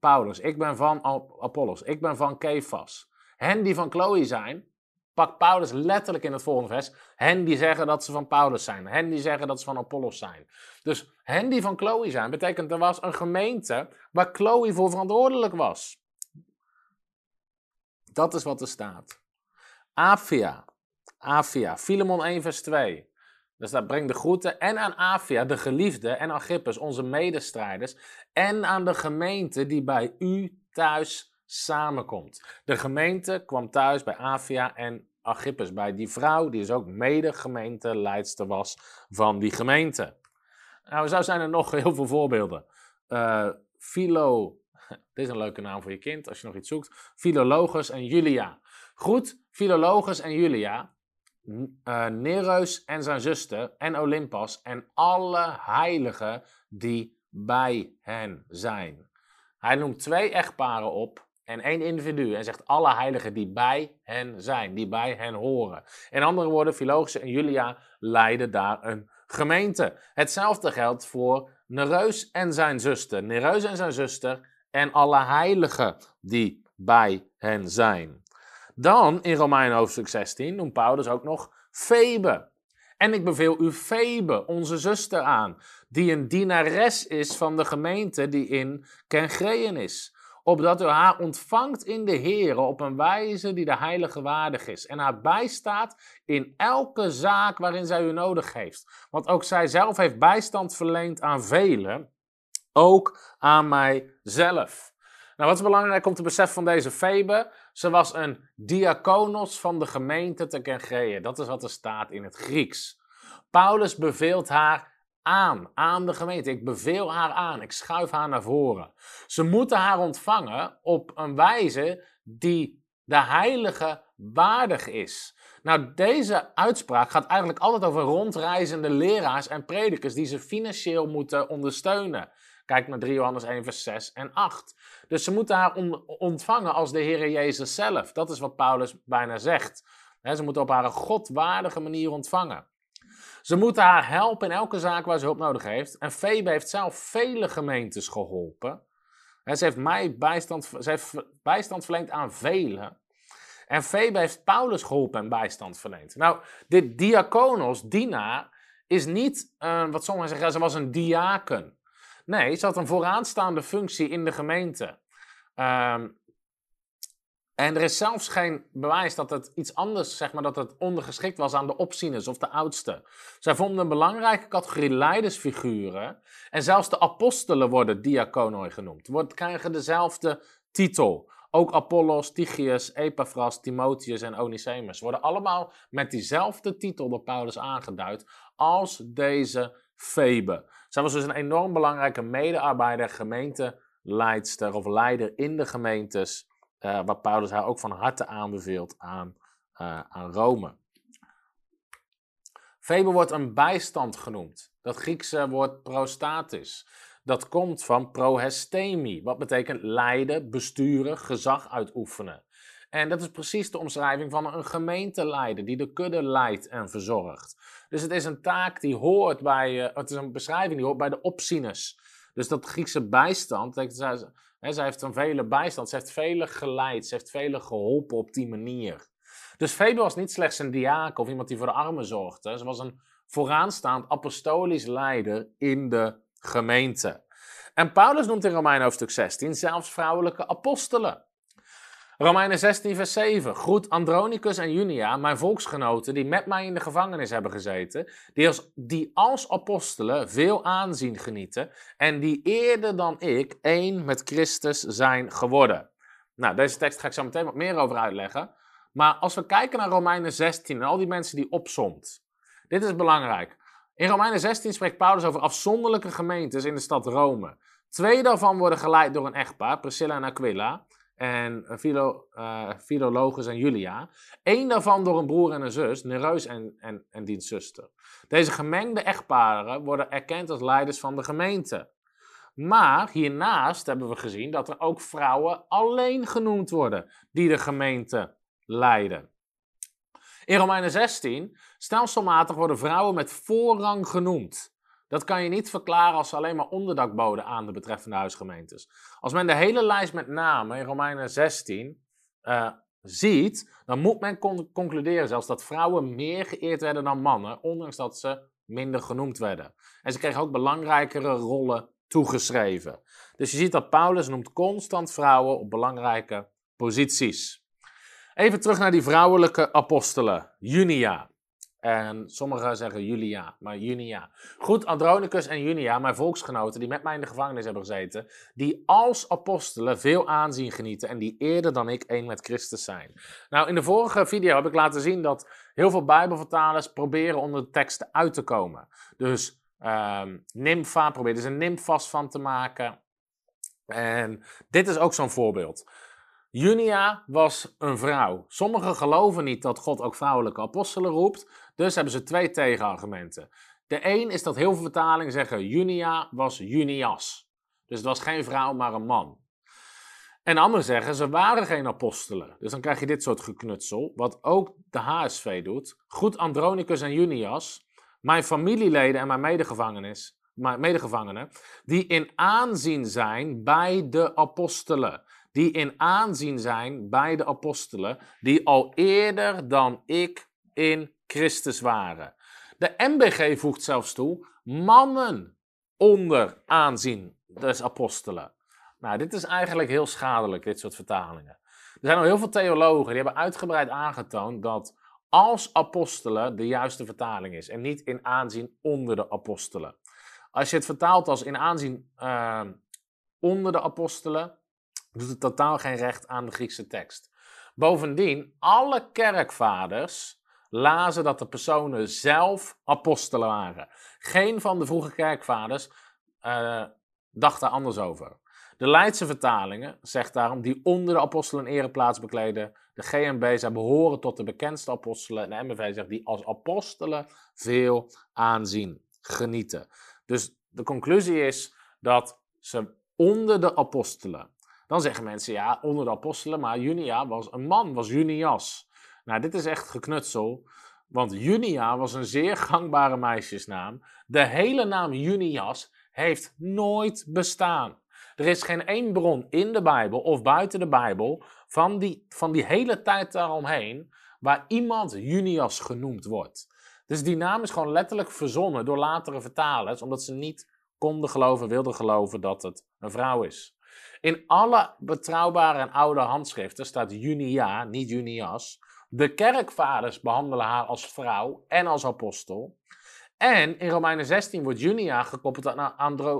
Paulus, ik ben van Apollos, ik ben van Kefas. Hen die van Chloe zijn, pakt Paulus letterlijk in het volgende vers. Hen die zeggen dat ze van Paulus zijn. Hen die zeggen dat ze van Apollos zijn. Dus hen die van Chloe zijn, betekent er was een gemeente waar Chloe voor verantwoordelijk was. Dat is wat er staat. Afia, Afia, Filemon 1 vers 2. Dus dat brengt de groeten en aan Afia, de geliefde, en Agrippus, onze medestrijders, en aan de gemeente die bij u thuis samenkomt. De gemeente kwam thuis bij Afia en Agrippus, bij die vrouw, die dus ook mede-gemeenteleidster was van die gemeente. Nou, zo zijn er nog heel veel voorbeelden. Uh, Philo, dit is een leuke naam voor je kind als je nog iets zoekt. Philologus en Julia. Goed, Philologus en Julia uh, Nereus en zijn zuster en Olympus en alle heiligen die bij hen zijn. Hij noemt twee echtparen op en één individu en zegt alle heiligen die bij hen zijn, die bij hen horen. In andere woorden, Philogus en Julia leiden daar een gemeente. Hetzelfde geldt voor Nereus en zijn zuster, Nereus en zijn zuster en alle heiligen die bij hen zijn. Dan in Romein hoofdstuk 16 noemt Paulus ook nog Febe. En ik beveel u Febe, onze zuster, aan, die een dienares is van de gemeente die in Kengreën is. Opdat u haar ontvangt in de Heer op een wijze die de heilige waardig is. En haar bijstaat in elke zaak waarin zij u nodig heeft. Want ook zij zelf heeft bijstand verleend aan velen, ook aan mijzelf. Nou, wat is belangrijk om te beseffen van deze Febe? Ze was een diakonos van de gemeente te Kengreeën. Dat is wat er staat in het Grieks. Paulus beveelt haar aan, aan de gemeente. Ik beveel haar aan, ik schuif haar naar voren. Ze moeten haar ontvangen op een wijze die de heilige waardig is. Nou, deze uitspraak gaat eigenlijk altijd over rondreizende leraars en predikers die ze financieel moeten ondersteunen. Kijk naar 3 Johannes 1, vers 6 en 8. Dus ze moeten haar ontvangen als de Heer Jezus zelf. Dat is wat Paulus bijna zegt. ze moeten op haar godwaardige manier ontvangen. Ze moeten haar helpen in elke zaak waar ze hulp nodig heeft. En Febe heeft zelf vele gemeentes geholpen. ze heeft mij bijstand, ze heeft bijstand verleend aan velen. En Febe heeft Paulus geholpen en bijstand verleend. Nou, dit diakonos, dienaar, is niet, uh, wat sommigen zeggen, ze was een diaken. Nee, ze had een vooraanstaande functie in de gemeente. Um, en er is zelfs geen bewijs dat het iets anders, zeg maar, dat het ondergeschikt was aan de opzieners of de oudsten. Zij vonden een belangrijke categorie leidersfiguren. En zelfs de apostelen worden diakonoi genoemd. Wordt, krijgen dezelfde titel. Ook Apollos, Tychius, Epaphras, Timotheus en Onesimus worden allemaal met diezelfde titel door Paulus aangeduid als deze Febe. Zij was dus een enorm belangrijke medearbeider, gemeenteleidster of leider in de gemeentes uh, waar Paulus haar ook van harte aanbeveelt aan, uh, aan Rome. Febe wordt een bijstand genoemd. Dat Griekse woord prostatis. Dat komt van prohestemi, wat betekent leiden, besturen, gezag uitoefenen. En dat is precies de omschrijving van een gemeenteleider die de kudde leidt en verzorgt. Dus het is een taak die hoort bij, uh, het is een beschrijving die hoort bij de opzieners. Dus dat Griekse bijstand, He, zij heeft een vele bijstand, ze heeft velen geleid, ze heeft velen geholpen op die manier. Dus Febe was niet slechts een diaken of iemand die voor de armen zorgde. Ze was een vooraanstaand apostolisch leider in de gemeente. En Paulus noemt in Romein hoofdstuk 16 zelfs vrouwelijke apostelen. Romeinen 16, vers 7. Groet Andronicus en Junia, mijn volksgenoten, die met mij in de gevangenis hebben gezeten, die als, apostelen veel aanzien genieten en die eerder dan ik één met Christus zijn geworden. Nou, deze tekst ga ik zo meteen wat meer over uitleggen. Maar als we kijken naar Romeinen 16 en al die mensen die opsomt, dit is belangrijk. In Romeinen 16 spreekt Paulus over afzonderlijke gemeentes in de stad Rome. Twee daarvan worden geleid door een echtpaar, Priscilla en Aquila en Philo, uh, Philologus en Julia. Eén daarvan door een broer en een zus, Nereus en, en, en diens zuster. Deze gemengde echtparen worden erkend als leiders van de gemeente. Maar hiernaast hebben we gezien dat er ook vrouwen alleen genoemd worden die de gemeente leiden. In Romeinen 16, stelselmatig worden vrouwen met voorrang genoemd. Dat kan je niet verklaren als ze alleen maar onderdak boden aan de betreffende huisgemeentes. Als men de hele lijst met namen in Romeinen 16 uh, ziet, dan moet men concluderen zelfs dat vrouwen meer geëerd werden dan mannen, ondanks dat ze minder genoemd werden. En ze kregen ook belangrijkere rollen toegeschreven. Dus je ziet dat Paulus noemt constant vrouwen op belangrijke posities. Even terug naar die vrouwelijke apostelen. Junia. En sommigen zeggen Julia, maar Junia. Goed, Andronicus en Junia, mijn volksgenoten die met mij in de gevangenis hebben gezeten, die als apostelen veel aanzien genieten en die eerder dan ik één met Christus zijn. Nou, in de vorige video heb ik laten zien dat heel veel Bijbelvertalers proberen onder de teksten uit te komen. Dus um, Nympha probeert er een nymphas van te maken. En dit is ook zo'n voorbeeld. Junia was een vrouw. Sommigen geloven niet dat God ook vrouwelijke apostelen roept. Dus hebben ze twee tegenargumenten. De een is dat heel veel vertalingen zeggen Junia was Junias. Dus het was geen vrouw, maar een man. En anderen zeggen ze waren geen apostelen. Dus dan krijg je dit soort geknutsel, wat ook de HSV doet. Goed Andronicus en Junias, mijn familieleden en mijn medegevangenen, die in aanzien zijn bij de apostelen. Die in aanzien zijn bij de apostelen, die al eerder dan ik in Christus waren. De MBG voegt zelfs toe mannen onder aanzien des apostelen. Nou, dit is eigenlijk heel schadelijk, dit soort vertalingen. Er zijn al heel veel theologen die hebben uitgebreid aangetoond dat als apostelen de juiste vertaling is en niet in aanzien onder de apostelen. Als je het vertaalt als in aanzien uh, onder de apostelen, doet het totaal geen recht aan de Griekse tekst. Bovendien, alle kerkvaders lazen dat de personen zelf apostelen waren. Geen van de vroege kerkvaders uh, dacht daar anders over. De Leidse vertalingen zegt daarom die onder de apostelen een ereplaats bekleden. De GMB, zij behoren tot de bekendste apostelen. En de MBV zegt die als apostelen veel aanzien, genieten. Dus de conclusie is dat ze onder de apostelen. Dan zeggen mensen ja, onder de apostelen, maar Junia was een man, was Junias. Nou, dit is echt geknutsel. Want Junia was een zeer gangbare meisjesnaam. De hele naam Junias heeft nooit bestaan. Er is geen één bron in de Bijbel of buiten de Bijbel van die, van die hele tijd daaromheen, waar iemand Junias genoemd wordt. Dus die naam is gewoon letterlijk verzonnen door latere vertalers, omdat ze niet konden geloven, wilden geloven dat het een vrouw is. In alle betrouwbare en oude handschriften staat Junia, niet Junias. De kerkvaders behandelen haar als vrouw en als apostel. En in Romeinen 16 wordt Junia gekoppeld aan uh,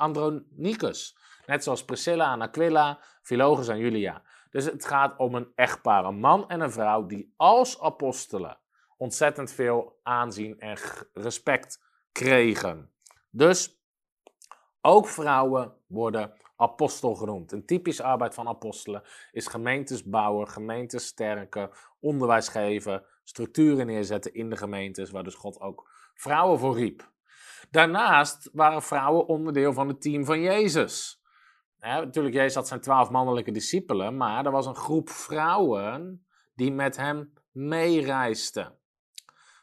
Andronicus. Net zoals Priscilla en Aquila, Philogus en Julia. Dus het gaat om een echtpaar, een man en een vrouw, die als apostelen ontzettend veel aanzien en respect kregen. Dus ook vrouwen worden apostel genoemd. Een typische arbeid van apostelen is gemeentes bouwen, gemeentes sterken, onderwijs geven, structuren neerzetten in de gemeentes, waar dus God ook vrouwen voor riep. Daarnaast waren vrouwen onderdeel van het team van Jezus. natuurlijk, Jezus had zijn twaalf mannelijke discipelen, maar er was een groep vrouwen die met hem meereisden.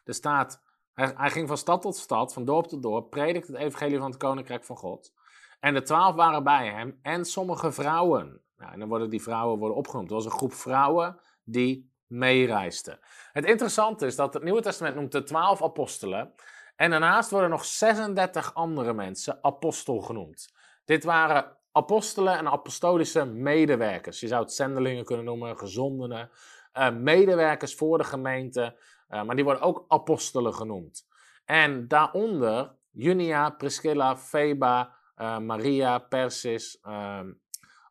Er staat, hij, hij ging van stad tot stad, van dorp tot dorp, predikte het evangelie van het koninkrijk van God. En de twaalf waren bij hem en sommige vrouwen. Nou, en dan worden die vrouwen worden opgenoemd. Er was een groep vrouwen die meereisden. Het interessante is dat het Nieuwe Testament noemt de twaalf apostelen. En daarnaast worden nog 36 andere mensen apostel genoemd. Dit waren apostelen en apostolische medewerkers. Je zou het zendelingen kunnen noemen, gezondenen, uh, medewerkers voor de gemeente. Uh, maar die worden ook apostelen genoemd. En daaronder Junia, Priscilla, Feba, Maria, Persis, ehm,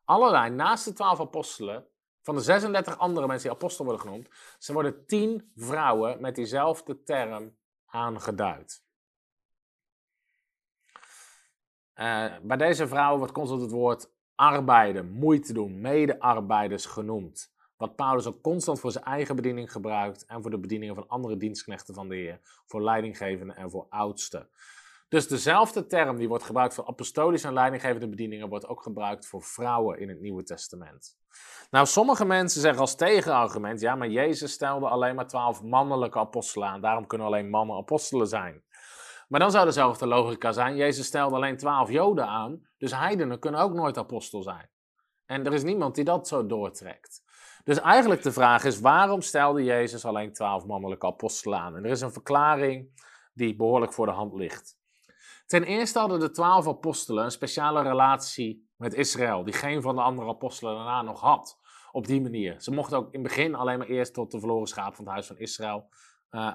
allerlei, naast de twaalf apostelen, van de 36 andere mensen die apostel worden genoemd, ze worden tien vrouwen met diezelfde term aangeduid. Uh, bij deze vrouwen wordt constant het woord arbeiden, moeite doen, medearbeiders genoemd. Wat Paulus ook constant voor zijn eigen bediening gebruikt en voor de bedieningen van andere dienstknechten van de Heer, voor leidinggevenden en voor oudsten. Dus dezelfde term die wordt gebruikt voor apostolische en leidinggevende bedieningen, wordt ook gebruikt voor vrouwen in het Nieuwe Testament. Nou, sommige mensen zeggen als tegenargument, ja, maar Jezus stelde alleen maar twaalf mannelijke apostelen aan, daarom kunnen alleen mannen apostelen zijn. Maar dan zou dezelfde logica zijn, Jezus stelde alleen twaalf joden aan, dus heidenen kunnen ook nooit apostel zijn. En er is niemand die dat zo doortrekt. Dus eigenlijk de vraag is, waarom stelde Jezus alleen twaalf mannelijke apostelen aan? En er is een verklaring die behoorlijk voor de hand ligt. Ten eerste hadden de twaalf apostelen een speciale relatie met Israël, die geen van de andere apostelen daarna nog had. Op die manier. Ze mochten ook in het begin alleen maar eerst tot de verloren schaap van het huis van Israël uh,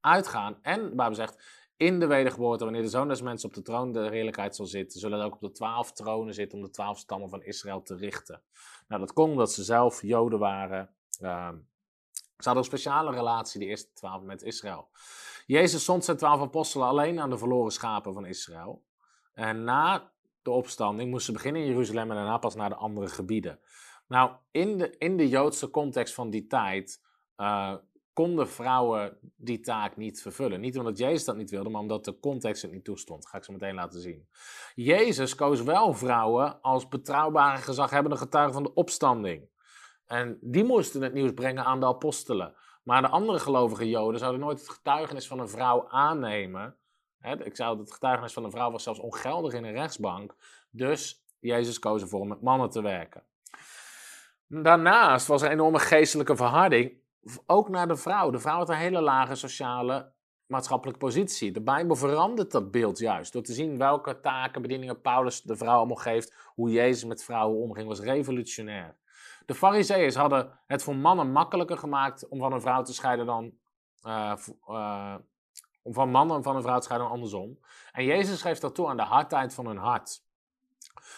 uitgaan. En, waar we zegt, in de wedergeboorte, wanneer de zoon des mensen op de troon de heerlijkheid zal zitten, zullen er ook op de twaalf tronen zitten om de twaalf stammen van Israël te richten. Nou, dat kon omdat ze zelf Joden waren. Uh, ze hadden een speciale relatie, die eerste twaalf, met Israël. Jezus zond zijn twaalf apostelen alleen aan de verloren schapen van Israël. En na de opstanding moesten ze beginnen in Jeruzalem en daarna pas naar de andere gebieden. Nou, in de, in de Joodse context van die tijd uh, konden vrouwen die taak niet vervullen. Niet omdat Jezus dat niet wilde, maar omdat de context het niet toestond. Dat ga ik zo meteen laten zien. Jezus koos wel vrouwen als betrouwbare gezaghebbende getuigen van de opstanding. En die moesten het nieuws brengen aan de apostelen. Maar de andere gelovige Joden zouden nooit het getuigenis van een vrouw aannemen. ik zou het getuigenis van een vrouw was zelfs ongeldig in een rechtsbank. Dus Jezus koos ervoor om met mannen te werken. Daarnaast was er enorme geestelijke verharding, ook naar de vrouw. De vrouw had een hele lage sociale maatschappelijke positie. De Bijbel verandert dat beeld juist. Door te zien welke taken, bedieningen Paulus de vrouw allemaal geeft. Hoe Jezus met vrouwen omging, was revolutionair. De Farizeeërs hadden het voor mannen makkelijker gemaakt om van een vrouw te scheiden dan. Uh, uh, om van mannen van een vrouw te scheiden dan andersom. En Jezus geeft dat toe aan de hardheid van hun hart.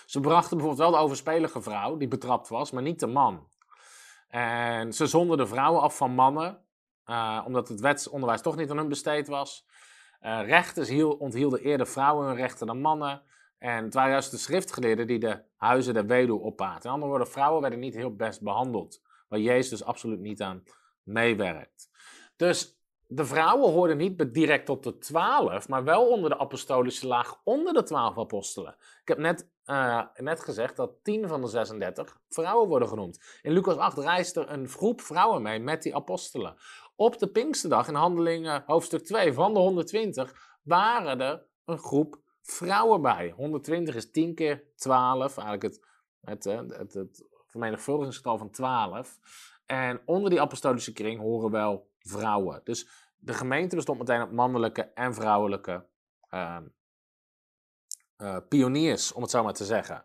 Ze brachten bijvoorbeeld wel de overspelige vrouw, die betrapt was, maar niet de man. En ze zonden de vrouwen af van mannen, uh, omdat het wetsonderwijs toch niet aan hun besteed was. rechters onthielden eerder vrouwen hun rechten dan mannen. En het waren juist de schriftgeleerden die de huizen der weduwe opbaten. In andere woorden, vrouwen werden niet heel best behandeld. Waar Jezus dus absoluut niet aan meewerkt. Dus de vrouwen hoorden niet direct tot de twaalf, maar wel onder de apostolische laag, onder de twaalf apostelen. Ik heb net, uh, net gezegd dat tien van de 36 vrouwen worden genoemd. In Lucas 8 reist er een groep vrouwen mee met die apostelen. Op de Pinksterdag in Handelingen hoofdstuk 2 van de 120 waren er een groep vrouwen bij. 120 is 10 keer 12, eigenlijk het, het, het, het vermenigvuldigingsgetal van 12. En onder die apostolische kring horen wel vrouwen. Dus de gemeente bestond meteen uit mannelijke en vrouwelijke uh, uh, pioniers, om het zo maar te zeggen.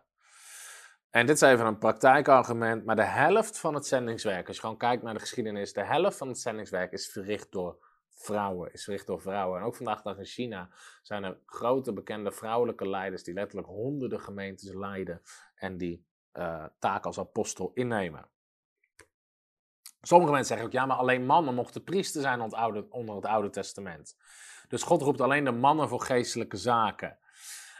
En dit is even een praktijkargument, maar de helft van het zendingswerk, als je gewoon kijkt naar de geschiedenis, de helft van het zendingswerk is verricht door vrouwen, is verricht door vrouwen. En ook vandaag dag in China zijn er grote bekende vrouwelijke leiders die letterlijk honderden gemeentes leiden en die uh, taak als apostel innemen. Sommige mensen zeggen ook, ja, maar alleen mannen mochten priester zijn onder onder het Oude Testament. Dus God roept alleen de mannen voor geestelijke zaken.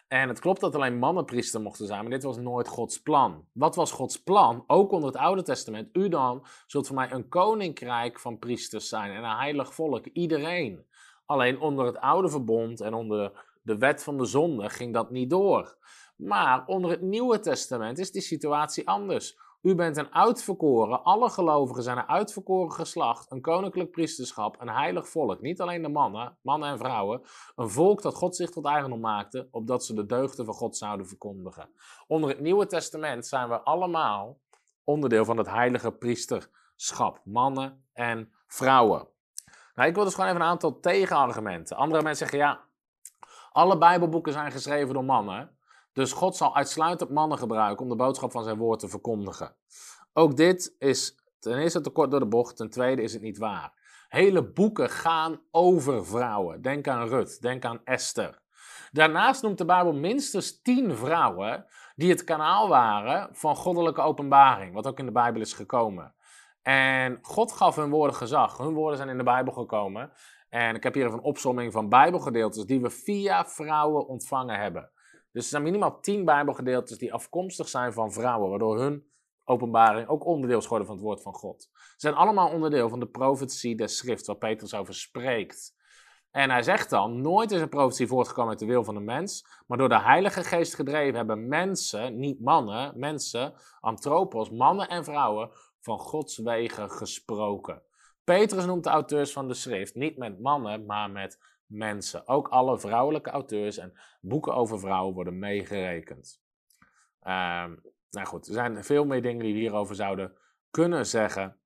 En het klopt dat alleen mannen priester mochten zijn, maar dit was nooit Gods plan. Wat was Gods plan? Ook onder het Oude Testament. U dan zult voor mij een koninkrijk van priesters zijn en een heilig volk. Iedereen. Alleen onder het Oude Verbond en onder de wet van de zonde ging dat niet door. Maar onder het Nieuwe Testament is die situatie anders. U bent een uitverkoren, alle gelovigen zijn een uitverkoren geslacht, een koninklijk priesterschap, een heilig volk. Niet alleen de mannen, mannen en vrouwen, een volk dat God zich tot eigendom maakte, opdat ze de deugden van God zouden verkondigen. Onder het Nieuwe Testament zijn we allemaal onderdeel van het heilige priesterschap, mannen en vrouwen. Nou, ik wil dus gewoon even een aantal tegenargumenten. Andere mensen zeggen ja, alle Bijbelboeken zijn geschreven door mannen. Dus God zal uitsluitend mannen gebruiken om de boodschap van zijn woord te verkondigen. Ook dit is ten eerste te kort door de bocht, ten tweede is het niet waar. Hele boeken gaan over vrouwen. Denk aan Rut, denk aan Esther. Daarnaast noemt de Bijbel minstens tien vrouwen die het kanaal waren van goddelijke openbaring, wat ook in de Bijbel is gekomen. En God gaf hun woorden gezag. Hun woorden zijn in de Bijbel gekomen. En ik heb hier even een opsomming van Bijbelgedeeltes die we via vrouwen ontvangen hebben. Dus er zijn minimaal tien Bijbelgedeeltes die afkomstig zijn van vrouwen, waardoor hun openbaring ook onderdeel is geworden van het woord van God. Ze zijn allemaal onderdeel van de profetie des schrift, waar Petrus over spreekt. En hij zegt dan, nooit is een profetie voortgekomen uit de wil van de mens, maar door de Heilige Geest gedreven hebben mensen, niet mannen, mensen, antropos, mannen en vrouwen, van Gods wegen gesproken. Petrus noemt de auteurs van de schrift niet met mannen, maar met mensen. Ook alle vrouwelijke auteurs en boeken over vrouwen worden meegerekend. Um, nou goed, er zijn veel meer dingen die we hierover zouden kunnen zeggen.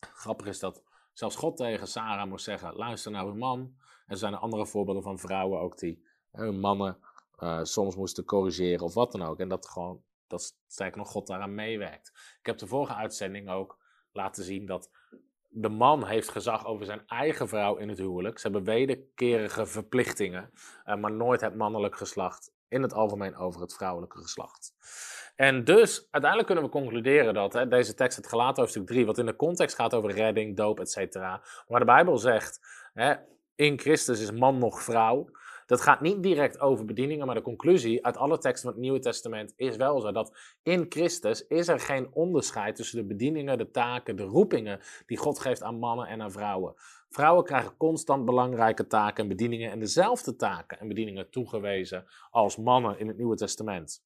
Grappig is dat zelfs God tegen Sarah moest zeggen: luister naar uw man. Er zijn andere voorbeelden van vrouwen ook die hun mannen uh, soms moesten corrigeren of wat dan ook. En dat gewoon, dat sterker nog, God daaraan meewerkt. Ik heb de vorige uitzending ook laten zien dat de man heeft gezag over zijn eigen vrouw in het huwelijk. Ze hebben wederkerige verplichtingen, uh, maar nooit het mannelijk geslacht. In het algemeen over het vrouwelijke geslacht. En dus, uiteindelijk kunnen we concluderen dat hè, deze tekst, het gelaat hoofdstuk 3, wat in de context gaat over redding, doop, etc. Waar de Bijbel zegt, hè, in Christus is man nog vrouw. Dat gaat niet direct over bedieningen, maar de conclusie uit alle teksten van het Nieuwe Testament is wel zo dat in Christus is er geen onderscheid tussen de bedieningen, de taken, de roepingen die God geeft aan mannen en aan vrouwen. Vrouwen krijgen constant belangrijke taken en bedieningen en dezelfde taken en bedieningen toegewezen als mannen in het Nieuwe Testament.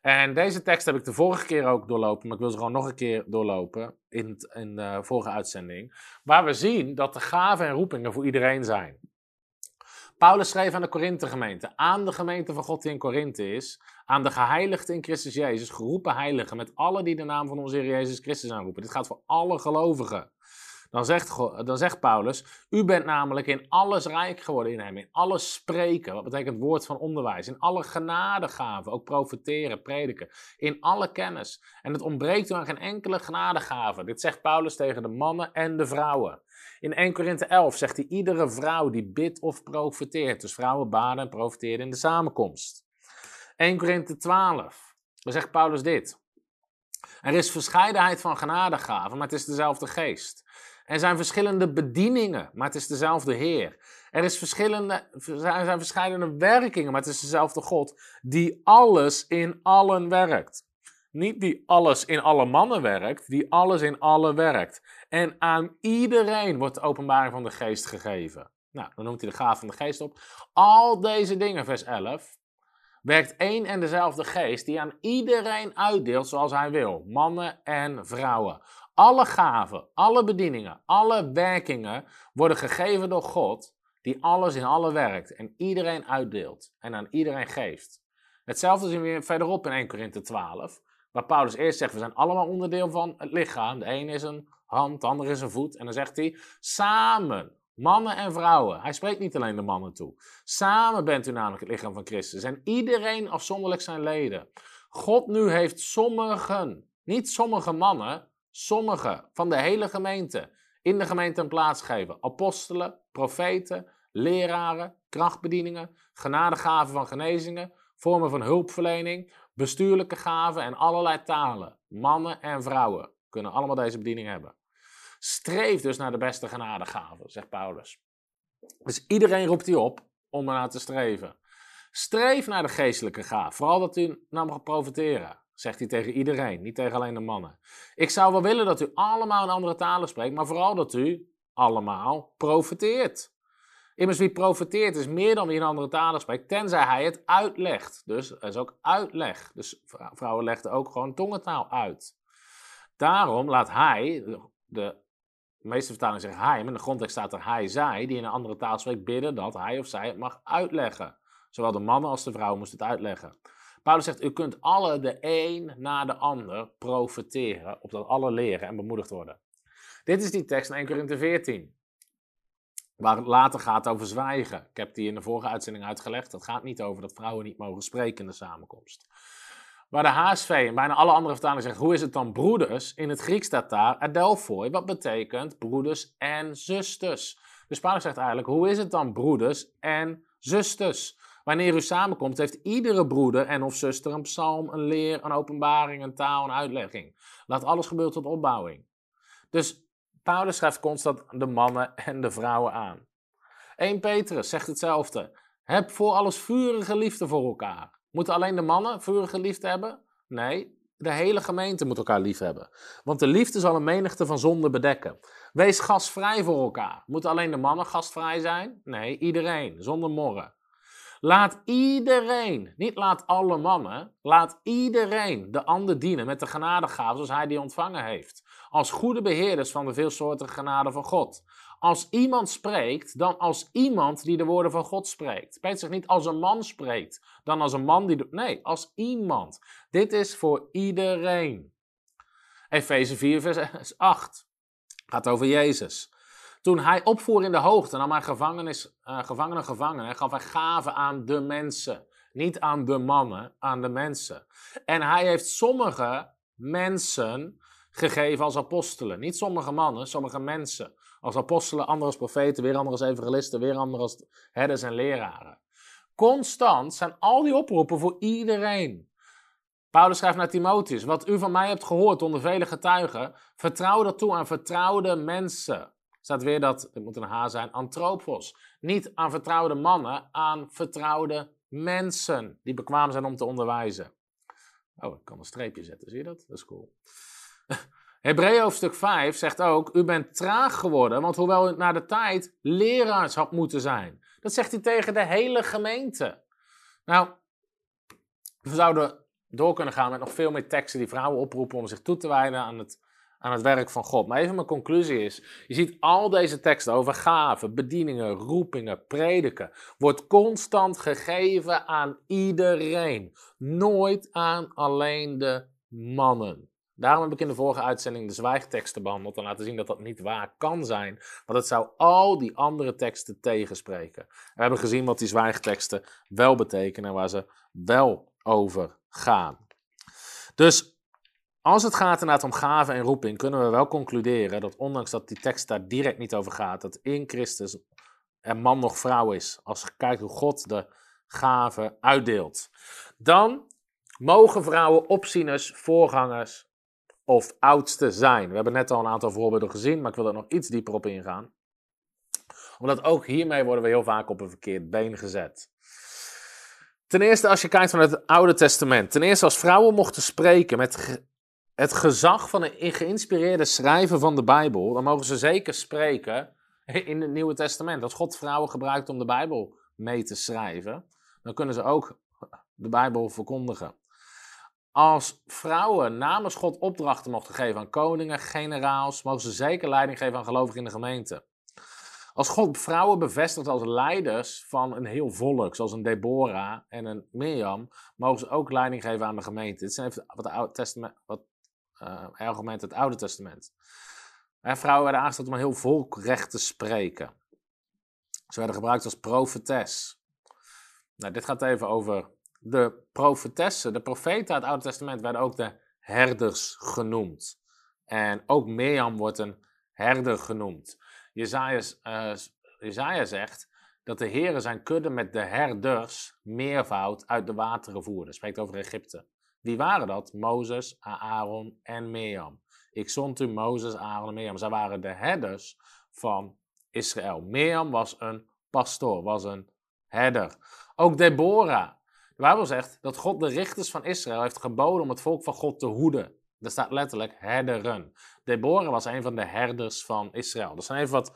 En deze tekst heb ik de vorige keer ook doorlopen, maar ik wil ze gewoon nog een keer doorlopen in, in de vorige uitzending. Waar we zien dat de gaven en roepingen voor iedereen zijn. Paulus schreef aan de Korinthe-gemeente, aan de gemeente van God die in Korinthe is, aan de geheiligden in Christus Jezus, geroepen heiligen, met alle die de naam van onze Heer Jezus Christus aanroepen. Dit gaat voor alle gelovigen. Dan zegt, dan zegt Paulus, u bent namelijk in alles rijk geworden in hem, in alles spreken, wat betekent woord van onderwijs, in alle genadegaven, ook profeteren, prediken, in alle kennis. En het ontbreekt u aan geen enkele genadegave. Dit zegt Paulus tegen de mannen en de vrouwen. In 1 Korinthe 11 zegt hij, iedere vrouw die bidt of profeteert, dus vrouwen baden en profiteren in de samenkomst. 1 Korinthe 12, dan zegt Paulus dit. Er is verscheidenheid van genadegaven, maar het is dezelfde geest. Er zijn verschillende bedieningen, maar het is dezelfde Heer. Er, is verschillende, er zijn verschillende werkingen, maar het is dezelfde God die alles in allen werkt. Niet die alles in alle mannen werkt, die alles in allen werkt. En aan iedereen wordt de openbaring van de geest gegeven. Nou, dan noemt hij de gaaf van de geest op. Al deze dingen, vers 11, werkt één en dezelfde geest die aan iedereen uitdeelt zoals hij wil. Mannen en vrouwen. Alle gaven, alle bedieningen, alle werkingen worden gegeven door God, die alles in alle werkt en iedereen uitdeelt en aan iedereen geeft. Hetzelfde zien we verderop in 1 Korinthe 12, Waar Paulus eerst zegt, we zijn allemaal onderdeel van het lichaam. De een is een hand, de ander is een voet. En dan zegt hij, samen, mannen en vrouwen. Hij spreekt niet alleen de mannen toe. Samen bent u namelijk het lichaam van Christus. En iedereen afzonderlijk zijn leden. God nu heeft sommigen, niet sommige mannen, sommige van de hele gemeente in de gemeente een plaats geven. Apostelen, profeten, leraren, krachtbedieningen, genadegaven van genezingen, vormen van hulpverlening, bestuurlijke gaven en allerlei talen. Mannen en vrouwen kunnen allemaal deze bediening hebben. Streef dus naar de beste genadegaven, zegt Paulus. Dus iedereen roept hij op om ernaar te streven. Streef naar de geestelijke gaaf, vooral dat u naar mag profiteren, zegt hij tegen iedereen, niet tegen alleen de mannen. Ik zou wel willen dat u allemaal in andere talen spreekt, maar vooral dat u allemaal profiteert. Immers wie profiteert is meer dan wie in andere talen spreekt, tenzij hij het uitlegt. Dus er is ook uitleg. Dus vrouwen legden ook gewoon tongentaal uit. Daarom laat hij, de meeste vertalingen zeggen hij, maar in de grondtekst staat er hij, zij, die in een andere taal spreekt, bidden dat hij of zij het mag uitleggen. Zowel de mannen als de vrouwen moesten het uitleggen. Paulus zegt, u kunt alle de een na de ander profiteren, opdat alle leren en bemoedigd worden. Dit is die tekst in 1 Corinthië 14. Waar het later gaat over zwijgen. Ik heb die in de vorige uitzending uitgelegd. Het gaat niet over dat vrouwen niet mogen spreken in de samenkomst. Waar de HSV en bijna alle andere vertalingen zeggen, hoe is het dan broeders? In het Grieks staat daar adelphoi, wat betekent broeders en zusters. Dus Paulus zegt eigenlijk, hoe is het dan broeders en zusters? Wanneer u samenkomt, heeft iedere broeder en of zuster een psalm, een leer, een openbaring, een taal, een uitlegging. Laat alles gebeuren tot opbouwing. Dus Paulus schrijft constant de mannen en de vrouwen aan. 1 Petrus zegt hetzelfde. Heb voor alles vurige liefde voor elkaar. Moeten alleen de mannen vurige liefde hebben? Nee, de hele gemeente moet elkaar lief hebben. Want de liefde zal een menigte van zonden bedekken. Wees gastvrij voor elkaar. Moeten alleen de mannen gastvrij zijn? Nee, iedereen, zonder morren. Laat iedereen, niet laat alle mannen, laat iedereen de ander dienen met de genadegaven zoals hij die ontvangen heeft. Als goede beheerders van de veelsoortige genade van God. Als iemand spreekt, dan als iemand die de woorden van God spreekt. Peter zegt niet als een man spreekt, dan als een man die... Nee, als iemand. Dit is voor iedereen. Efeze 4 vers 8 gaat over Jezus. Toen hij opvoer in de hoogte, nam hij gevangenis, uh, gevangenen gevangen en gaf hij gaven aan de mensen. Niet aan de mannen, aan de mensen. En hij heeft sommige mensen gegeven als apostelen. Niet sommige mannen, sommige mensen. Als apostelen, anderen als profeten, weer anderen als evangelisten, weer anderen als herders en leraren. Constant zijn al die oproepen voor iedereen. Paulus schrijft naar Timotheus: Wat u van mij hebt gehoord onder vele getuigen, vertrouw dat toe aan vertrouwde mensen staat weer dat, het moet een H zijn, antropos. Niet aan vertrouwde mannen, aan vertrouwde mensen die bekwaam zijn om te onderwijzen. Oh, ik kan een streepje zetten, zie je dat? Dat is cool. Hebreeën hoofdstuk 5 zegt ook, u bent traag geworden, want hoewel u naar de tijd leraars had moeten zijn. Dat zegt hij tegen de hele gemeente. Nou, we zouden door kunnen gaan met nog veel meer teksten die vrouwen oproepen om zich toe te wijden aan het aan het werk van God. Maar even mijn conclusie is, je ziet al deze teksten over gaven, bedieningen, roepingen, prediken, wordt constant gegeven aan iedereen. Nooit aan alleen de mannen. Daarom heb ik in de vorige uitzending de zwijgteksten behandeld en laten zien dat dat niet waar kan zijn. Want het zou al die andere teksten tegenspreken. We hebben gezien wat die zwijgteksten wel betekenen en waar ze wel over gaan. Dus als het gaat inderdaad om gaven en roeping, kunnen we wel concluderen dat ondanks dat die tekst daar direct niet over gaat, dat in Christus er man nog vrouw is. Als je kijkt hoe God de gaven uitdeelt. Dan mogen vrouwen opzieners, voorgangers of oudste zijn. We hebben net al een aantal voorbeelden gezien, maar ik wil er nog iets dieper op ingaan. Omdat ook hiermee worden we heel vaak op een verkeerd been gezet. Ten eerste, als je kijkt van het Oude Testament. Ten eerste, als vrouwen mochten spreken met het gezag van een geïnspireerde schrijver van de Bijbel, dan mogen ze zeker spreken in het Nieuwe Testament. Als God vrouwen gebruikt om de Bijbel mee te schrijven, dan kunnen ze ook de Bijbel verkondigen. Als vrouwen namens God opdrachten mochten geven aan koningen, generaals, mogen ze zeker leiding geven aan gelovigen in de gemeente. Als God vrouwen bevestigt als leiders van een heel volk, zoals een Deborah en een Mirjam, mogen ze ook leiding geven aan de gemeente. Dit zijn even wat, Oude Testament, wat uh, argumenten uit het Oude Testament. En vrouwen werden aangesteld om een heel volkrecht te spreken. Ze werden gebruikt als profetes. Nou, dit gaat even over de profetessen. De profeten uit het Oude Testament werden ook de herders genoemd. En ook Mirjam wordt een herder genoemd. Jezaja, uh, zegt dat de heren zijn kudde met de herders meervoud uit de wateren voerde. Spreekt over Egypte. Wie waren dat? Mozes, Aaron en Mirjam. Ik zond u Mozes, Aaron en Mirjam. Zij waren de herders van Israël. Mirjam was een pastoor, was een herder. Ook Deborah. De Bijbel zegt dat God de richters van Israël heeft geboden om het volk van God te hoeden. Er staat letterlijk herderen. Deborah was een van de herders van Israël. Dat zijn even wat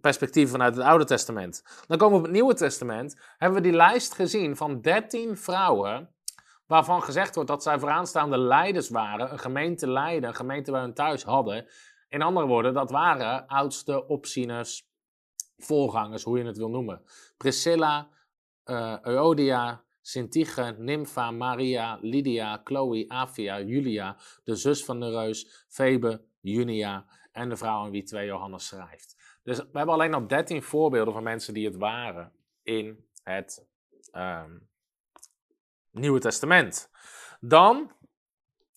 perspectieven vanuit het Oude Testament. Dan komen we op het Nieuwe Testament. Hebben we die lijst gezien van 13 vrouwen. Waarvan gezegd wordt dat zij vooraanstaande leiders waren. Een gemeente leiden, een gemeente bij hun thuis hadden. In andere woorden, dat waren oudste opzieners, voorgangers, hoe je het wil noemen. Priscilla, uh, Euodia, Sintige, Nympha, Maria, Lydia, Chloe, Avia, Julia, de zus van de reus, Febe, Junia en de vrouw aan wie 2 Johannes schrijft. Dus we hebben alleen nog 13 voorbeelden van mensen die het waren in het um, Nieuwe Testament. Dan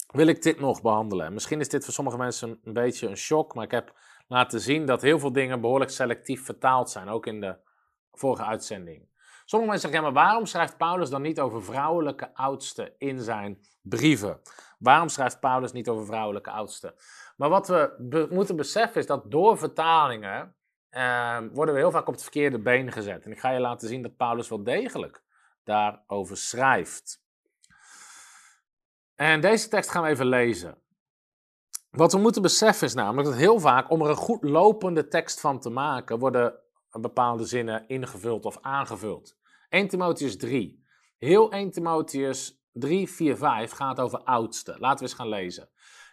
wil ik dit nog behandelen. Misschien is dit voor sommige mensen een beetje een shock, maar ik heb laten zien dat heel veel dingen behoorlijk selectief vertaald zijn, ook in de vorige uitzending. Sommige mensen zeggen, ja, maar waarom schrijft Paulus dan niet over vrouwelijke oudsten in zijn brieven? Waarom schrijft Paulus niet over vrouwelijke oudsten? Maar wat we moeten beseffen is dat door vertalingen uh, worden we heel vaak op het verkeerde been gezet. En ik ga je laten zien dat Paulus wel degelijk daarover schrijft. En deze tekst gaan we even lezen. Wat we moeten beseffen is namelijk dat heel vaak, om er een goed lopende tekst van te maken, worden bepaalde zinnen ingevuld of aangevuld. 1 Timotheus 3. Heel 1 Timotheus 3, 4, 5 gaat over oudste. Laten we eens gaan lezen.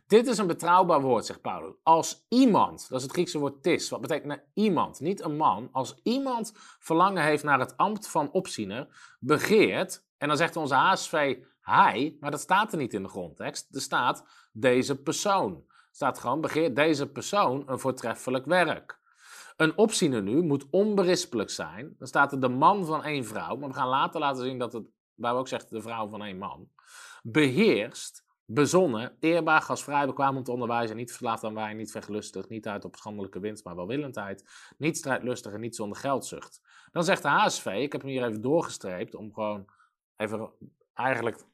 Dit is een betrouwbaar woord, zegt Paulus. Als iemand, dat is het Griekse woord tis, wat betekent nou iemand, niet een man. Als iemand verlangen heeft naar het ambt van opziener, begeert, en dan zegt onze HSV hij, maar dat staat er niet in de grondtekst. Er staat deze persoon. Er staat gewoon begeert deze persoon een voortreffelijk werk. Een opziener nu moet onberispelijk zijn. Dan staat er de man van één vrouw, maar we gaan later laten zien dat het, waar we ook zeggen de vrouw van één man, beheerst bezonnen, eerbaar, gastvrij, bekwaam om te onderwijzen, niet verslaafd aan wijn, niet vergelustig, niet uit op schandelijke winst, maar welwillendheid, niet strijdlustig en niet zonder geldzucht. Dan zegt de HSV, ik heb hem hier even doorgestreept om gewoon even eigenlijk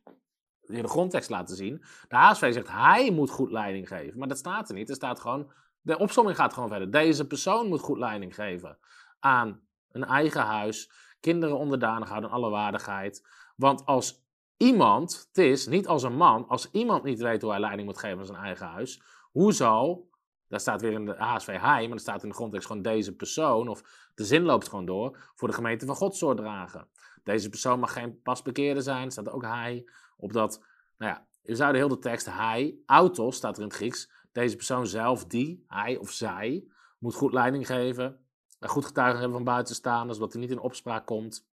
de grondtekst laten zien. De HSV zegt hij moet goed leiding geven, maar dat staat er niet. Er staat gewoon, de opsomming gaat gewoon verder. Deze persoon moet goed leiding geven aan een eigen huis, kinderen onderdanig houden, alle waardigheid. Want als iemand, het is niet als een man, als iemand niet weet hoe hij leiding moet geven aan zijn eigen huis, hoe zal, daar staat weer in de HSV hij, maar er staat in de grondtekst gewoon deze persoon, of de zin loopt gewoon door, voor de gemeente van God zorg dragen. Deze persoon mag geen pasbekeerde zijn, staat ook hij, opdat, nou ja, je zou de hele tekst hij, autos staat er in het Grieks, deze persoon zelf, die, hij of zij, moet goed leiding geven, goed getuigen hebben van buitenstaanders, zodat hij niet in opspraak komt.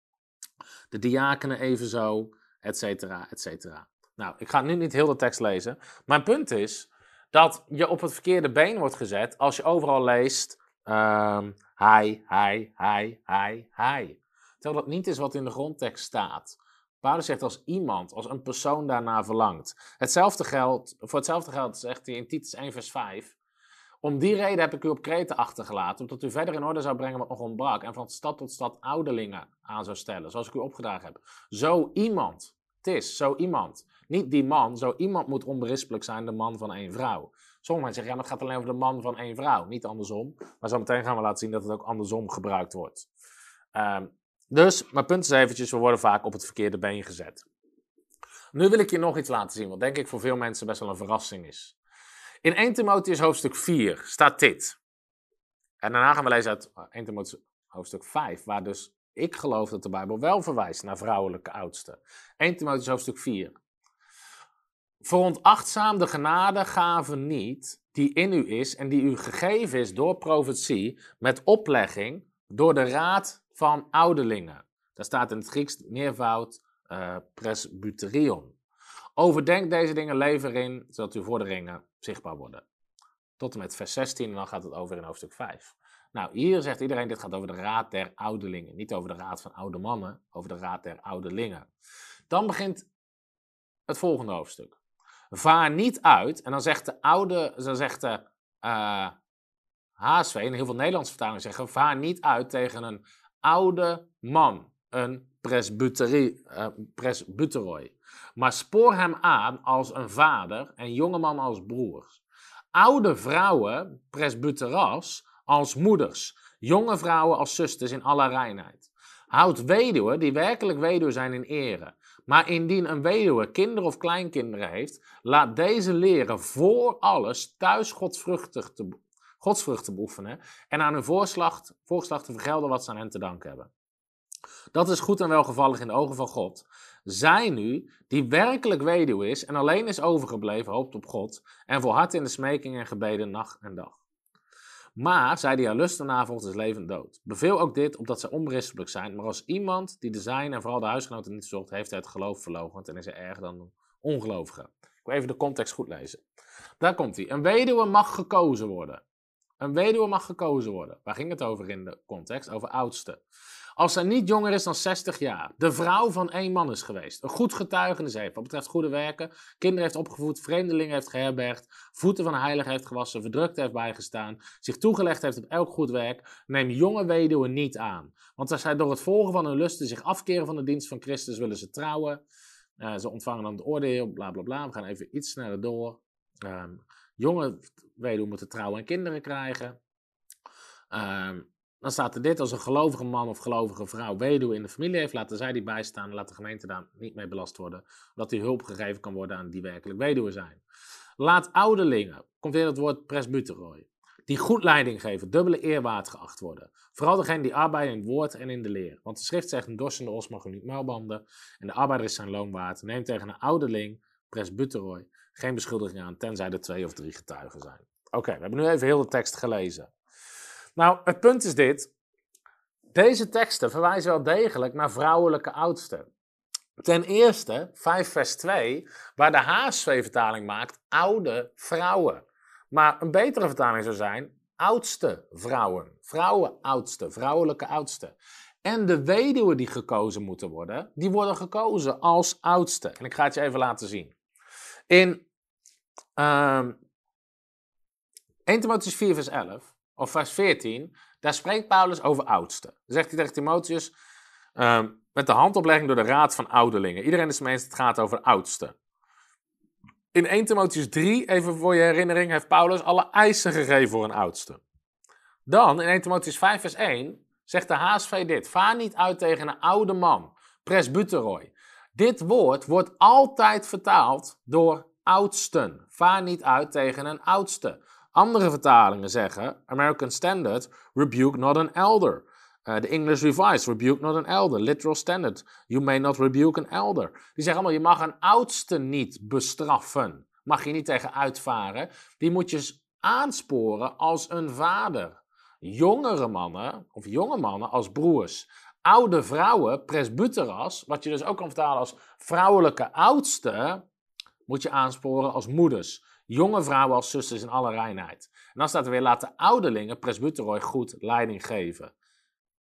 De diakenen evenzo, et cetera, et cetera. Nou, ik ga nu niet heel de tekst lezen. Mijn punt is dat je op het verkeerde been wordt gezet als je overal leest um, hij, hij, hij, hij, hij. Terwijl dat niet is wat in de grondtekst staat. Paulus zegt als iemand, als een persoon daarna verlangt. Hetzelfde geldt, voor hetzelfde geld zegt hij in Titus 1 vers 5. Om die reden heb ik u op Kreten achtergelaten, omdat u verder in orde zou brengen wat nog ontbrak en van stad tot stad ouderlingen aan zou stellen, zoals ik u opgedragen heb. Zo iemand, het is zo iemand, niet die man, zo iemand moet onberispelijk zijn, de man van één vrouw. Sommige mensen zeggen, ja, maar het gaat alleen over de man van één vrouw, niet andersom. Maar zo meteen gaan we laten zien dat het ook andersom gebruikt wordt. Um, dus, mijn punt is eventjes, we worden vaak op het verkeerde been gezet. Nu wil ik je nog iets laten zien, wat denk ik voor veel mensen best wel een verrassing is. In 1 Timotheus hoofdstuk 4 staat dit. En daarna gaan we lezen uit 1 Timotheus hoofdstuk 5, waar dus ik geloof dat de Bijbel wel verwijst naar vrouwelijke oudsten. 1 Timotheus hoofdstuk 4. veronachtzaam de genadegave niet die in u is en die u gegeven is door profetie met oplegging door de raad van ouderlingen. Daar staat in het Grieks meervoud uh, presbyterion. Overdenk deze dingen, leef erin, zodat uw vorderingen zichtbaar worden. Tot en met vers 16 en dan gaat het over in hoofdstuk 5. Nou, hier zegt iedereen, dit gaat over de raad der ouderlingen. Niet over de raad van oude mannen, over de raad der ouderlingen. Dan begint het volgende hoofdstuk. Vaar niet uit, en dan zegt de oude, dan zegt de uh, eh, HSV, heel veel Nederlandse vertalingen zeggen, vaar niet uit tegen een oude man, een uh, presbyteroi. Maar spoor hem aan als een vader en jonge man als broers. Oude vrouwen, presbyteras, als moeders. Jonge vrouwen als zusters in alle reinheid. Houd weduwen die werkelijk weduwe zijn in ere. Maar indien een weduwe kinderen of kleinkinderen heeft, laat deze leren voor alles thuis godsvruchtig te, godsvruchten beoefenen en aan hun voorslacht, voorslag te vergelden wat ze aan hen te danken hebben. Dat is goed en welgevallig in de ogen van God. Zij nu, die werkelijk weduwe is en alleen is overgebleven, hoopt op God en volhardt in de smeking en gebeden nacht en dag. Maar zij die haar lusten navolgt, is levend dood. Beveel ook dit, omdat zij onberispelijk zijn. Maar als iemand die de zijn en vooral de huisgenoten niet zocht, heeft hij het geloof verloochend en is hij erger dan een ongelovige. Ik wil even de context goed lezen. Daar komt hij. Een weduwe mag gekozen worden. Een weduwe mag gekozen worden. Waar ging het over in de context? Over oudste. Als zij niet jonger is dan 60 jaar, de vrouw van één man is geweest, een goed getuigenis heeft wat betreft goede werken, kinderen heeft opgevoed, vreemdelingen heeft geherbergd, voeten van heilig heeft gewassen, verdrukt heeft bijgestaan, zich toegelegd heeft op elk goed werk, neem jonge weduwen niet aan. Want als zij door het volgen van hun lusten zich afkeren van de dienst van Christus, willen ze trouwen. Uh, ze ontvangen dan het oordeel, bla bla bla. We gaan even iets sneller door. Um, jonge weduwen moeten trouwen en kinderen krijgen. Um, dan staat er dit, als een gelovige man of gelovige vrouw weduwe in de familie heeft, laten zij die bijstaan laat de gemeente daar niet mee belast worden, omdat die hulp gegeven kan worden aan die werkelijk weduwe zijn. Laat ouderlingen, komt weer het woord presbyteroi, die goed leiding geven, dubbele eerwaard geacht worden. Vooral degene die arbeiden in het woord en in de leer. Want de schrift zegt, een dorsende os mag u niet muilbanden en de arbeider is zijn loon waard. Neem tegen een ouderling, presbyteroi, geen beschuldiging aan, tenzij er twee of drie getuigen zijn. Oké, we hebben nu even heel de tekst gelezen. Nou, het punt is dit. Deze teksten verwijzen wel degelijk naar vrouwelijke oudsten. Ten eerste, 5 vers 2, waar de HSV-vertaling maakt, oude vrouwen. Maar een betere vertaling zou zijn, oudste vrouwen. Vrouwen oudste, vrouwelijke oudste. En de weduwen die gekozen moeten worden, die worden gekozen als oudste. En ik ga het je even laten zien. In um, 1 Timotheüs 4 vers 11 of vers 14, daar spreekt Paulus over oudsten. Dan zegt hij tegen Timotheus, uh, met de handoplegging door de raad van ouderlingen. Iedereen is eens, het gaat over oudsten. In 1 Timotheus 3, even voor je herinnering, heeft Paulus alle eisen gegeven voor een oudste. Dan, in 1 Timotheus 5 vers 1, zegt de HSV dit. Vaar niet uit tegen een oude man, presbyteroi. Dit woord wordt altijd vertaald door oudsten. Vaar niet uit tegen een oudste. Andere vertalingen zeggen, American Standard, rebuke not an elder. Uh, de English Revised, rebuke not an elder. Literal Standard, you may not rebuke an elder. Die zeggen allemaal, je mag een oudste niet bestraffen. Mag je niet tegen uitvaren. Die moet je aansporen als een vader. Jongere mannen, of jonge mannen als broers. Oude vrouwen, presbyteras, wat je dus ook kan vertalen als vrouwelijke oudste, moet je aansporen als moeders jonge vrouwen als zusters in alle reinheid. En dan staat er weer, laat de ouderlingen presbyteroi goed leiding geven.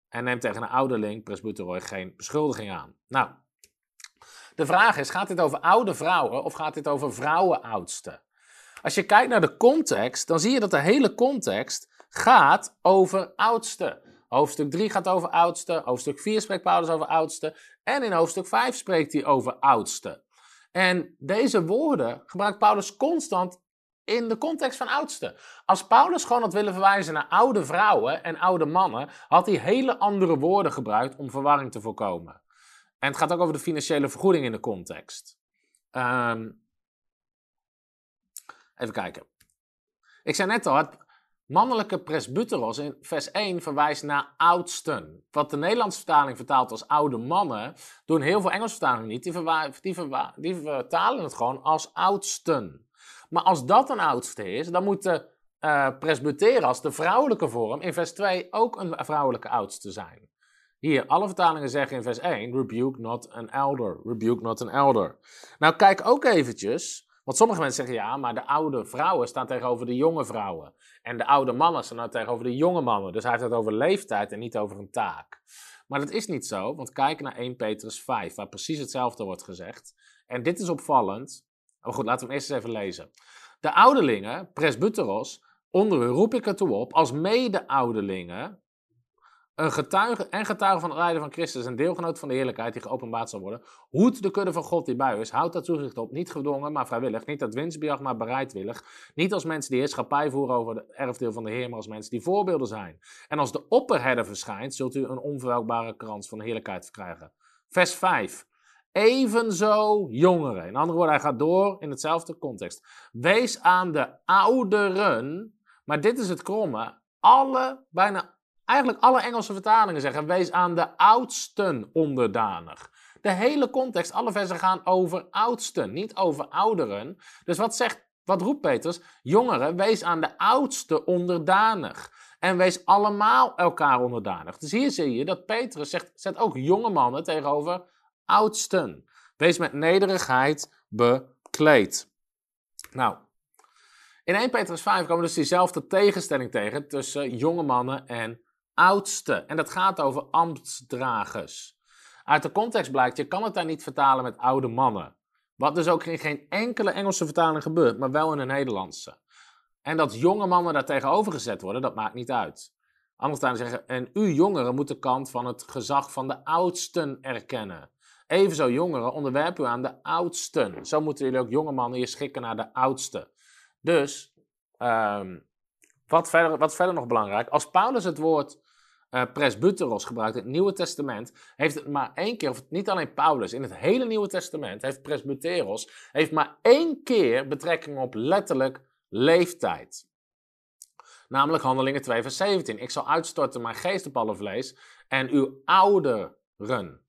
En neem tegen een ouderling, presbyteroi, geen beschuldiging aan. Nou, de vraag is, gaat dit over oude vrouwen of gaat dit over vrouwenoudsten? Als je kijkt naar de context, dan zie je dat de hele context gaat over oudsten. Hoofdstuk 3 gaat over oudsten, hoofdstuk 4 spreekt Paulus over oudsten en in hoofdstuk 5 spreekt hij over oudsten. En deze woorden gebruikt Paulus constant in de context van oudste. Als Paulus gewoon had willen verwijzen naar oude vrouwen en oude mannen, had hij hele andere woorden gebruikt om verwarring te voorkomen. En het gaat ook over de financiële vergoeding in de context. Um, even kijken. Ik zei net al, mannelijke presbyteros in vers 1 verwijst naar oudsten. Wat de Nederlandse vertaling vertaalt als oude mannen, doen heel veel Engelse vertalingen niet. Die, vertalen het gewoon als oudsten. Maar als dat een oudste is, dan moet de uh, presbyteros, de vrouwelijke vorm, in vers 2 ook een vrouwelijke oudste zijn. Hier, alle vertalingen zeggen in vers 1, rebuke not an elder, rebuke not an elder. Nou, kijk ook eventjes, want sommige mensen zeggen ja, maar de oude vrouwen staan tegenover de jonge vrouwen. En de oude mannen staan tegenover de jonge mannen. Dus hij heeft het over leeftijd en niet over een taak. Maar dat is niet zo, want kijk naar 1 Petrus 5, waar precies hetzelfde wordt gezegd. En dit is opvallend. Oh goed, laten we hem eerst eens even lezen. De ouderlingen, presbyteros, onder u roep ik ertoe op, als mede-ouderlingen, een getuige en getuige van het lijden van Christus en deelgenoot van de heerlijkheid die geopenbaard zal worden, hoed de kudde van God die bij u is, houd dat toezicht op, niet gedwongen, maar vrijwillig, niet uit winstbejag, maar bereidwillig, niet als mensen die heerschappij voeren over het erfdeel van de Heer, maar als mensen die voorbeelden zijn. En als de opperherder verschijnt, zult u een onverwelkbare krans van heerlijkheid verkrijgen. Vers 5. Evenzo jongeren. In andere woorden, hij gaat door in hetzelfde context. Wees aan de ouderen, maar dit is het kromme, alle, bijna Eigenlijk alle Engelse vertalingen zeggen: wees aan de oudsten onderdanig. De hele context, alle versen gaan over oudsten, niet over ouderen. Dus wat zegt, wat roept Petrus? Jongeren, wees aan de oudsten onderdanig. En wees allemaal elkaar onderdanig. Dus hier zie je dat Petrus zegt, zet ook jonge mannen tegenover oudsten. Wees met nederigheid bekleed. Nou, in 1 Petrus 5 komen we dus diezelfde tegenstelling tegen tussen jonge mannen en oudste. En dat gaat over ambtsdragers. Uit de context blijkt, je kan het daar niet vertalen met oude mannen. Wat dus ook in geen enkele Engelse vertaling gebeurt, maar wel in de Nederlandse. En dat jonge mannen daar tegenover gezet worden, dat maakt niet uit. Anders dan zeggen, en u jongeren moet de kant van het gezag van de oudsten erkennen. Evenzo jongeren, onderwerp u aan de oudsten. Zo moeten jullie ook jonge mannen je schikken naar de oudsten. Dus, um, wat, verder, wat verder nog belangrijk, als Paulus het woord uh, presbyteros gebruikt in het Nieuwe Testament, heeft het maar één keer, of niet alleen Paulus, in het hele Nieuwe Testament heeft presbyteros heeft maar één keer betrekking op letterlijk leeftijd. Namelijk Handelingen 2 vers 17. Ik zal uitstorten mijn geest op alle vlees en uw ouderen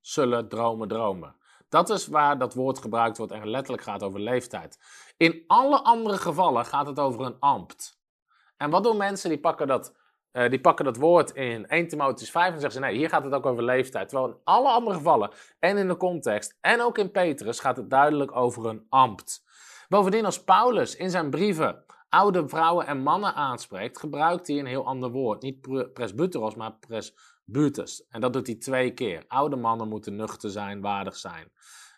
zullen dromen dromen. Dat is waar dat woord gebruikt wordt en letterlijk gaat over leeftijd. In alle andere gevallen gaat het over een ambt. En wat doen mensen? Die pakken dat uh, die pakken dat woord in 1 Timotheus 5 en zeggen ze nee, hier gaat het ook over leeftijd. Terwijl in alle andere gevallen en in de context en ook in Petrus gaat het duidelijk over een ambt. Bovendien als Paulus in zijn brieven oude vrouwen en mannen aanspreekt, gebruikt hij een heel ander woord. Niet presbyteros, maar presbytes. En dat doet hij twee keer. Oude mannen moeten nuchter zijn, waardig zijn.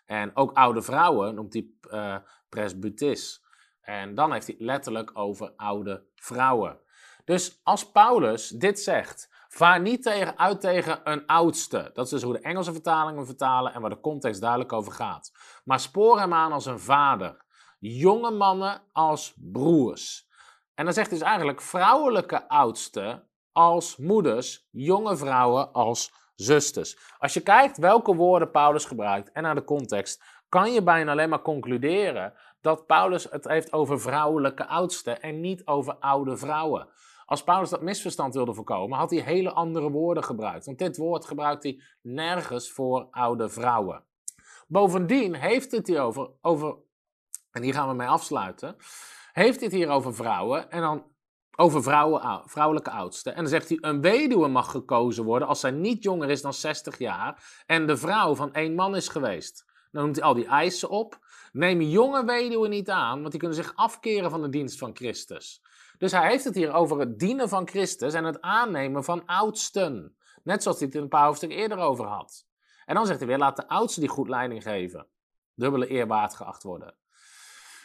En ook oude vrouwen noemt hij uh, presbytis. En dan heeft hij letterlijk over oude vrouwen. Dus als Paulus dit zegt, vaar niet tegen, uit tegen een oudste. Dat is dus hoe de Engelse vertalingen vertalen en waar de context duidelijk over gaat. Maar spoor hem aan als een vader. Jonge mannen als broers. En dan zegt dus eigenlijk vrouwelijke oudsten als moeders, jonge vrouwen als zusters. Als je kijkt welke woorden Paulus gebruikt en naar de context, kan je bijna alleen maar concluderen dat Paulus het heeft over vrouwelijke oudsten en niet over oude vrouwen. Als Paulus dat misverstand wilde voorkomen, had hij hele andere woorden gebruikt. Want dit woord gebruikt hij nergens voor oude vrouwen. Bovendien heeft het hier over, over en hier gaan we mee afsluiten, heeft het hier over vrouwen en dan over vrouwen, vrouwelijke oudsten. En dan zegt hij, een weduwe mag gekozen worden als zij niet jonger is dan 60 jaar en de vrouw van één man is geweest. Dan noemt hij al die eisen op. Neem jonge weduwen niet aan, want die kunnen zich afkeren van de dienst van Christus. Dus hij heeft het hier over het dienen van Christus en het aannemen van oudsten. Net zoals hij het een paar hoofdstukken eerder over had. En dan zegt hij weer, laat de oudsten die goed leiding geven. Dubbele eerwaard geacht worden.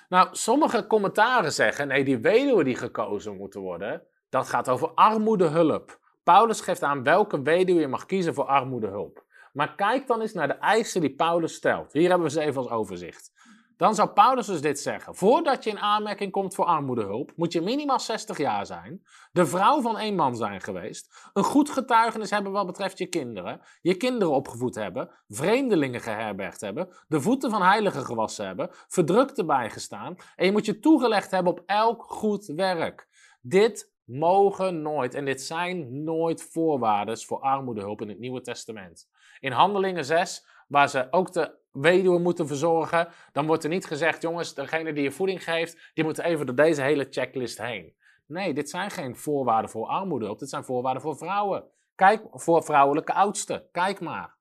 Nou, sommige commentaren zeggen, nee, die weduwen die gekozen moeten worden, dat gaat over armoedehulp. Paulus geeft aan welke weduwe je mag kiezen voor armoedehulp. Maar kijk dan eens naar de eisen die Paulus stelt. Hier hebben we ze even als overzicht. Dan zou Paulus dus dit zeggen. Voordat je in aanmerking komt voor armoedehulp, moet je minimaal 60 jaar zijn, de vrouw van één man zijn geweest, een goed getuigenis hebben wat betreft je kinderen, je kinderen opgevoed hebben, vreemdelingen geherbergd hebben, de voeten van heiligen gewassen hebben, verdrukte bijgestaan en je moet je toegelegd hebben op elk goed werk. Dit mogen nooit, en dit zijn nooit voorwaarden voor armoedehulp in het Nieuwe Testament. In Handelingen 6, waar ze ook de weduwe moeten verzorgen, dan wordt er niet gezegd, jongens, degene die je voeding geeft, die moet even door deze hele checklist heen. Nee, dit zijn geen voorwaarden voor armoedehulp, dit zijn voorwaarden voor vrouwen. Kijk, voor vrouwelijke oudsten. Kijk maar.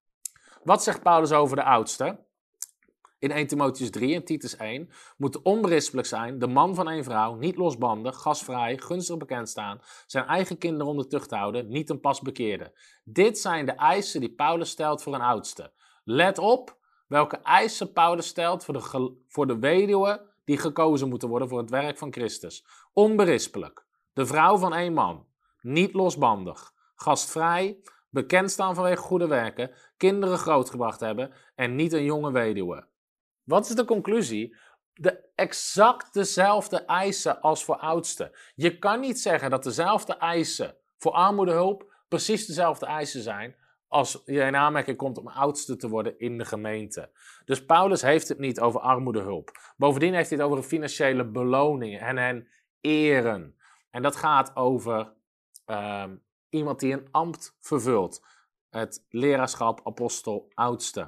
Wat zegt Paulus over de oudsten? In 1 Timotheus 3 en Titus 1 moet onberispelijk zijn, de man van een vrouw, niet losbandig, gasvrij, gunstig bekend staan, zijn eigen kinderen onder tucht houden, niet een pas bekeerde. Dit zijn de eisen die Paulus stelt voor een oudste. Let op welke eisen Paulus stelt voor de, voor de weduwe die gekozen moeten worden voor het werk van Christus. Onberispelijk, de vrouw van één man, niet losbandig, gastvrij, bekend staan vanwege goede werken, kinderen grootgebracht hebben en niet een jonge weduwe. Wat is de conclusie? De exact dezelfde eisen als voor oudsten. Je kan niet zeggen dat dezelfde eisen voor armoedehulp precies dezelfde eisen zijn als je in aanmerking komt om oudste te worden in de gemeente. Dus Paulus heeft het niet over armoedehulp. Bovendien heeft hij het over financiële beloningen en hen eren. En dat gaat over ehm, iemand die een ambt vervult. Het leraarschap apostel oudste.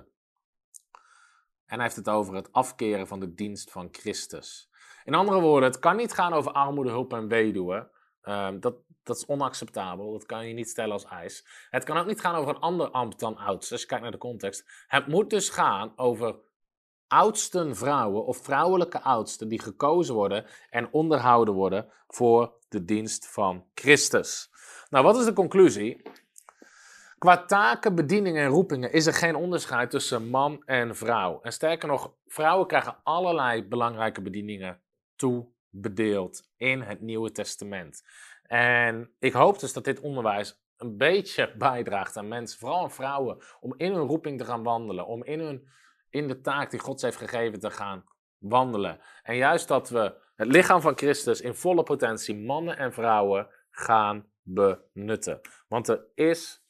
En hij heeft het over het afkeren van de dienst van Christus. In andere woorden, het kan niet gaan over armoede, hulp en weduwe. Um, dat, dat is onacceptabel. Dat kan je niet stellen als eis. Het kan ook niet gaan over een ander ambt dan oudste. Als je kijkt naar de context. Het moet dus gaan over oudsten vrouwen of vrouwelijke oudsten die gekozen worden en onderhouden worden voor de dienst van Christus. Nou, wat is de conclusie? Qua taken, bedieningen en roepingen is er geen onderscheid tussen man en vrouw. En sterker nog, vrouwen krijgen allerlei belangrijke bedieningen toebedeeld in het Nieuwe Testament. En ik hoop dus dat dit onderwijs een beetje bijdraagt aan mensen, vooral aan vrouwen, om in hun roeping te gaan wandelen, om in, hun, in de taak die God heeft gegeven te gaan wandelen. En juist dat we het lichaam van Christus in volle potentie, mannen en vrouwen, gaan benutten. Want er is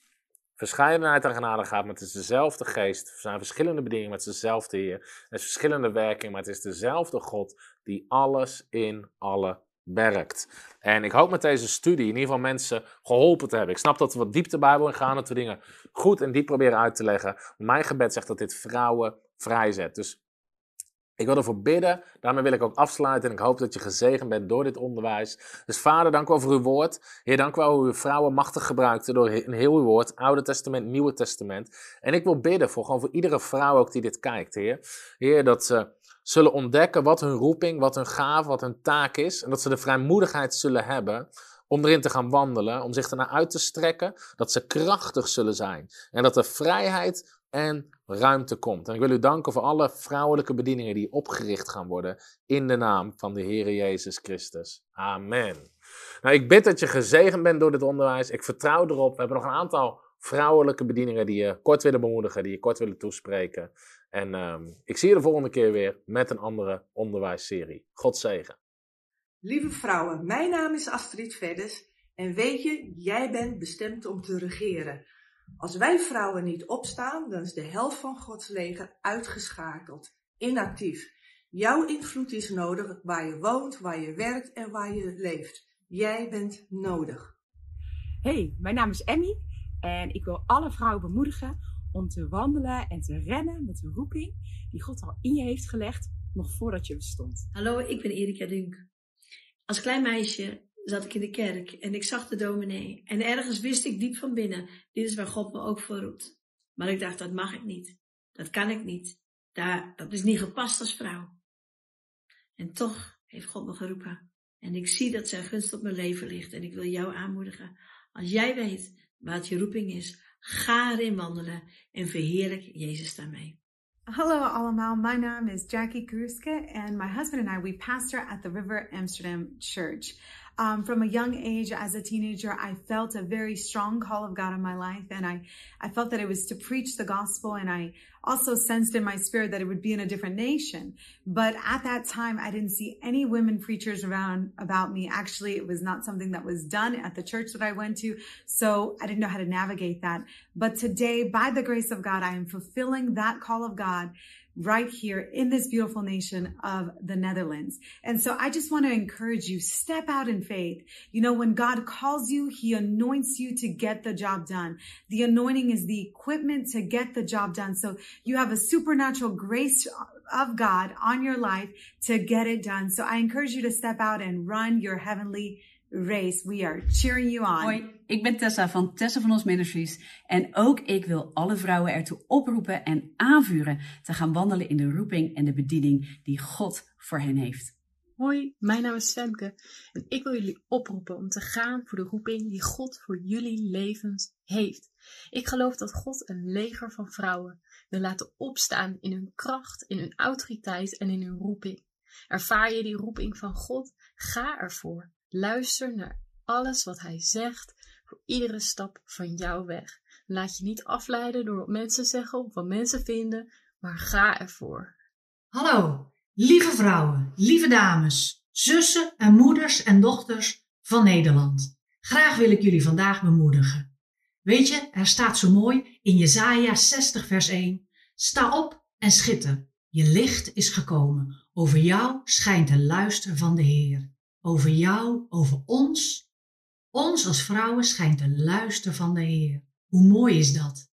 verscheidenheid aan gaat, maar het is dezelfde geest. Er zijn verschillende bedieningen, met dezelfde Heer. Er is verschillende werking, maar het is dezelfde God die alles in alle werkt. En ik hoop met deze studie in ieder geval mensen geholpen te hebben. Ik snap dat we wat diepte bij willen gaan, dat we dingen goed en diep proberen uit te leggen. Mijn gebed zegt dat dit vrouwen vrijzet. Dus ik wil ervoor bidden. Daarmee wil ik ook afsluiten. En ik hoop dat je gezegend bent door dit onderwijs. Dus vader, dank u wel voor uw woord. Heer, dank u wel hoe u vrouwen machtig gebruikte door een heel woord. Oude Testament, Nieuwe Testament. En ik wil bidden voor gewoon voor iedere vrouw ook die dit kijkt, Heer. Heer, dat ze zullen ontdekken wat hun roeping, wat hun gave, wat hun taak is. En dat ze de vrijmoedigheid zullen hebben om erin te gaan wandelen, om zich ernaar uit te strekken, dat ze krachtig zullen zijn. En dat er vrijheid en ruimte komt. En ik wil u danken voor alle vrouwelijke bedieningen die opgericht gaan worden in de naam van de Heer Jezus Christus. Amen. Nou, ik bid dat je gezegend bent door dit onderwijs. Ik vertrouw erop. We hebben nog een aantal vrouwelijke bedieningen die je kort willen bemoedigen, die je kort willen toespreken. En um, ik zie je de volgende keer weer met een andere onderwijsserie. God zegen. Lieve vrouwen, mijn naam is Astrid Veddes en weet je, jij bent bestemd om te regeren. Als wij vrouwen niet opstaan, dan is de helft van Gods leger uitgeschakeld, inactief. Jouw invloed is nodig waar je woont, waar je werkt en waar je leeft. Jij bent nodig. Hey, mijn naam is Emmy en ik wil alle vrouwen bemoedigen om te wandelen en te rennen met de roeping die God al in je heeft gelegd, nog voordat je bestond. Hallo, ik ben Erika Dunk. Als klein meisje zat ik in de kerk en ik zag de dominee. En ergens wist ik diep van binnen, dit is waar God me ook voor roept. Maar ik dacht, dat mag ik niet. Dat kan ik niet. Daar, dat is niet gepast als vrouw. En toch heeft God me geroepen. En ik zie dat zijn gunst op mijn leven ligt. En ik wil jou aanmoedigen. Als jij weet wat je roeping is, ga erin wandelen en verheerlijk Jezus daarmee. Hallo allemaal, my name is Jackie Gruske and my husband and I, we pastor at the River Amsterdam Church. Um, from a young age as a teenager, I felt a very strong call of God in my life. And I, I felt that it was to preach the gospel. And I also sensed in my spirit that it would be in a different nation. But at that time, I didn't see any women preachers around about me. Actually, it was not something that was done at the church that I went to. So I didn't know how to navigate that. But today, by the grace of God, I am fulfilling that call of God right here in this beautiful nation of the Netherlands. And so I just want to encourage you, step out in faith. You know, when God calls you, he anoints you to get the job done. The anointing is the equipment to get the job done. So you have a supernatural grace of God on your life to get it done. So I encourage you to step out and run your heavenly race. We are cheering you on. Ik ben Tessa van Tessa van Ons Ministries en ook ik wil alle vrouwen ertoe oproepen en aanvuren te gaan wandelen in de roeping en de bediening die God voor hen heeft. Hoi, mijn naam is Femke en ik wil jullie oproepen om te gaan voor de roeping die God voor jullie levens heeft. Ik geloof dat God een leger van vrouwen wil laten opstaan in hun kracht, in hun autoriteit en in hun roeping. Ervaar je die roeping van God? Ga ervoor. Luister naar alles wat Hij zegt iedere stap van jouw weg. Laat je niet afleiden door wat mensen zeggen of wat mensen vinden, maar ga ervoor. Hallo, lieve vrouwen, lieve dames, zussen en moeders en dochters van Nederland. Graag wil ik jullie vandaag bemoedigen. Weet je, er staat zo mooi in Jesaja 60 vers 1. Sta op en schitter. Je licht is gekomen. Over jou schijnt de luister van de Heer. Over jou, over ons. Ons als vrouwen schijnt de luister van de Heer. Hoe mooi is dat?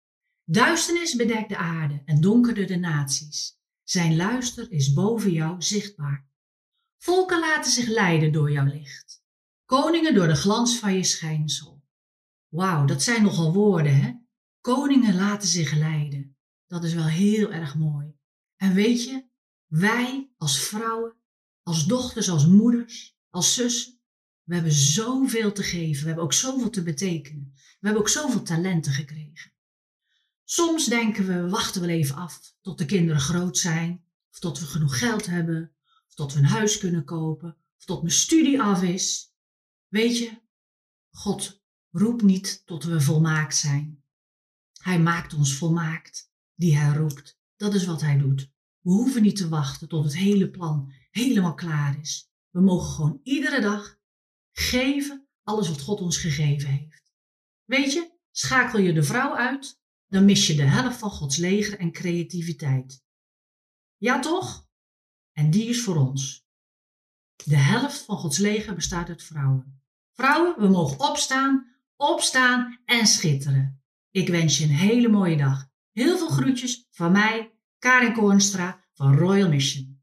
Duisternis bedekt de aarde en donkerde de naties. Zijn luister is boven jou zichtbaar. Volken laten zich leiden door jouw licht. Koningen door de glans van je schijnsel. Wauw, dat zijn nogal woorden, hè? Koningen laten zich leiden. Dat is wel heel erg mooi. En weet je, wij als vrouwen, als dochters, als moeders, als zus, we hebben zoveel te geven. We hebben ook zoveel te betekenen. We hebben ook zoveel talenten gekregen. Soms denken we, we wachten wel even af tot de kinderen groot zijn, of tot we genoeg geld hebben, of tot we een huis kunnen kopen, of tot mijn studie af is. Weet je, God roept niet tot we volmaakt zijn. Hij maakt ons volmaakt, die hij roept. Dat is wat hij doet. We hoeven niet te wachten tot het hele plan helemaal klaar is. We mogen gewoon iedere dag geven alles wat God ons gegeven heeft. Weet je, schakel je de vrouw uit, dan mis je de helft van Gods leger en creativiteit. Ja toch? En die is voor ons. De helft van Gods leger bestaat uit vrouwen. Vrouwen, we mogen opstaan, opstaan en schitteren. Ik wens je een hele mooie dag. Heel veel groetjes van mij, Karin Koornstra van Royal Mission.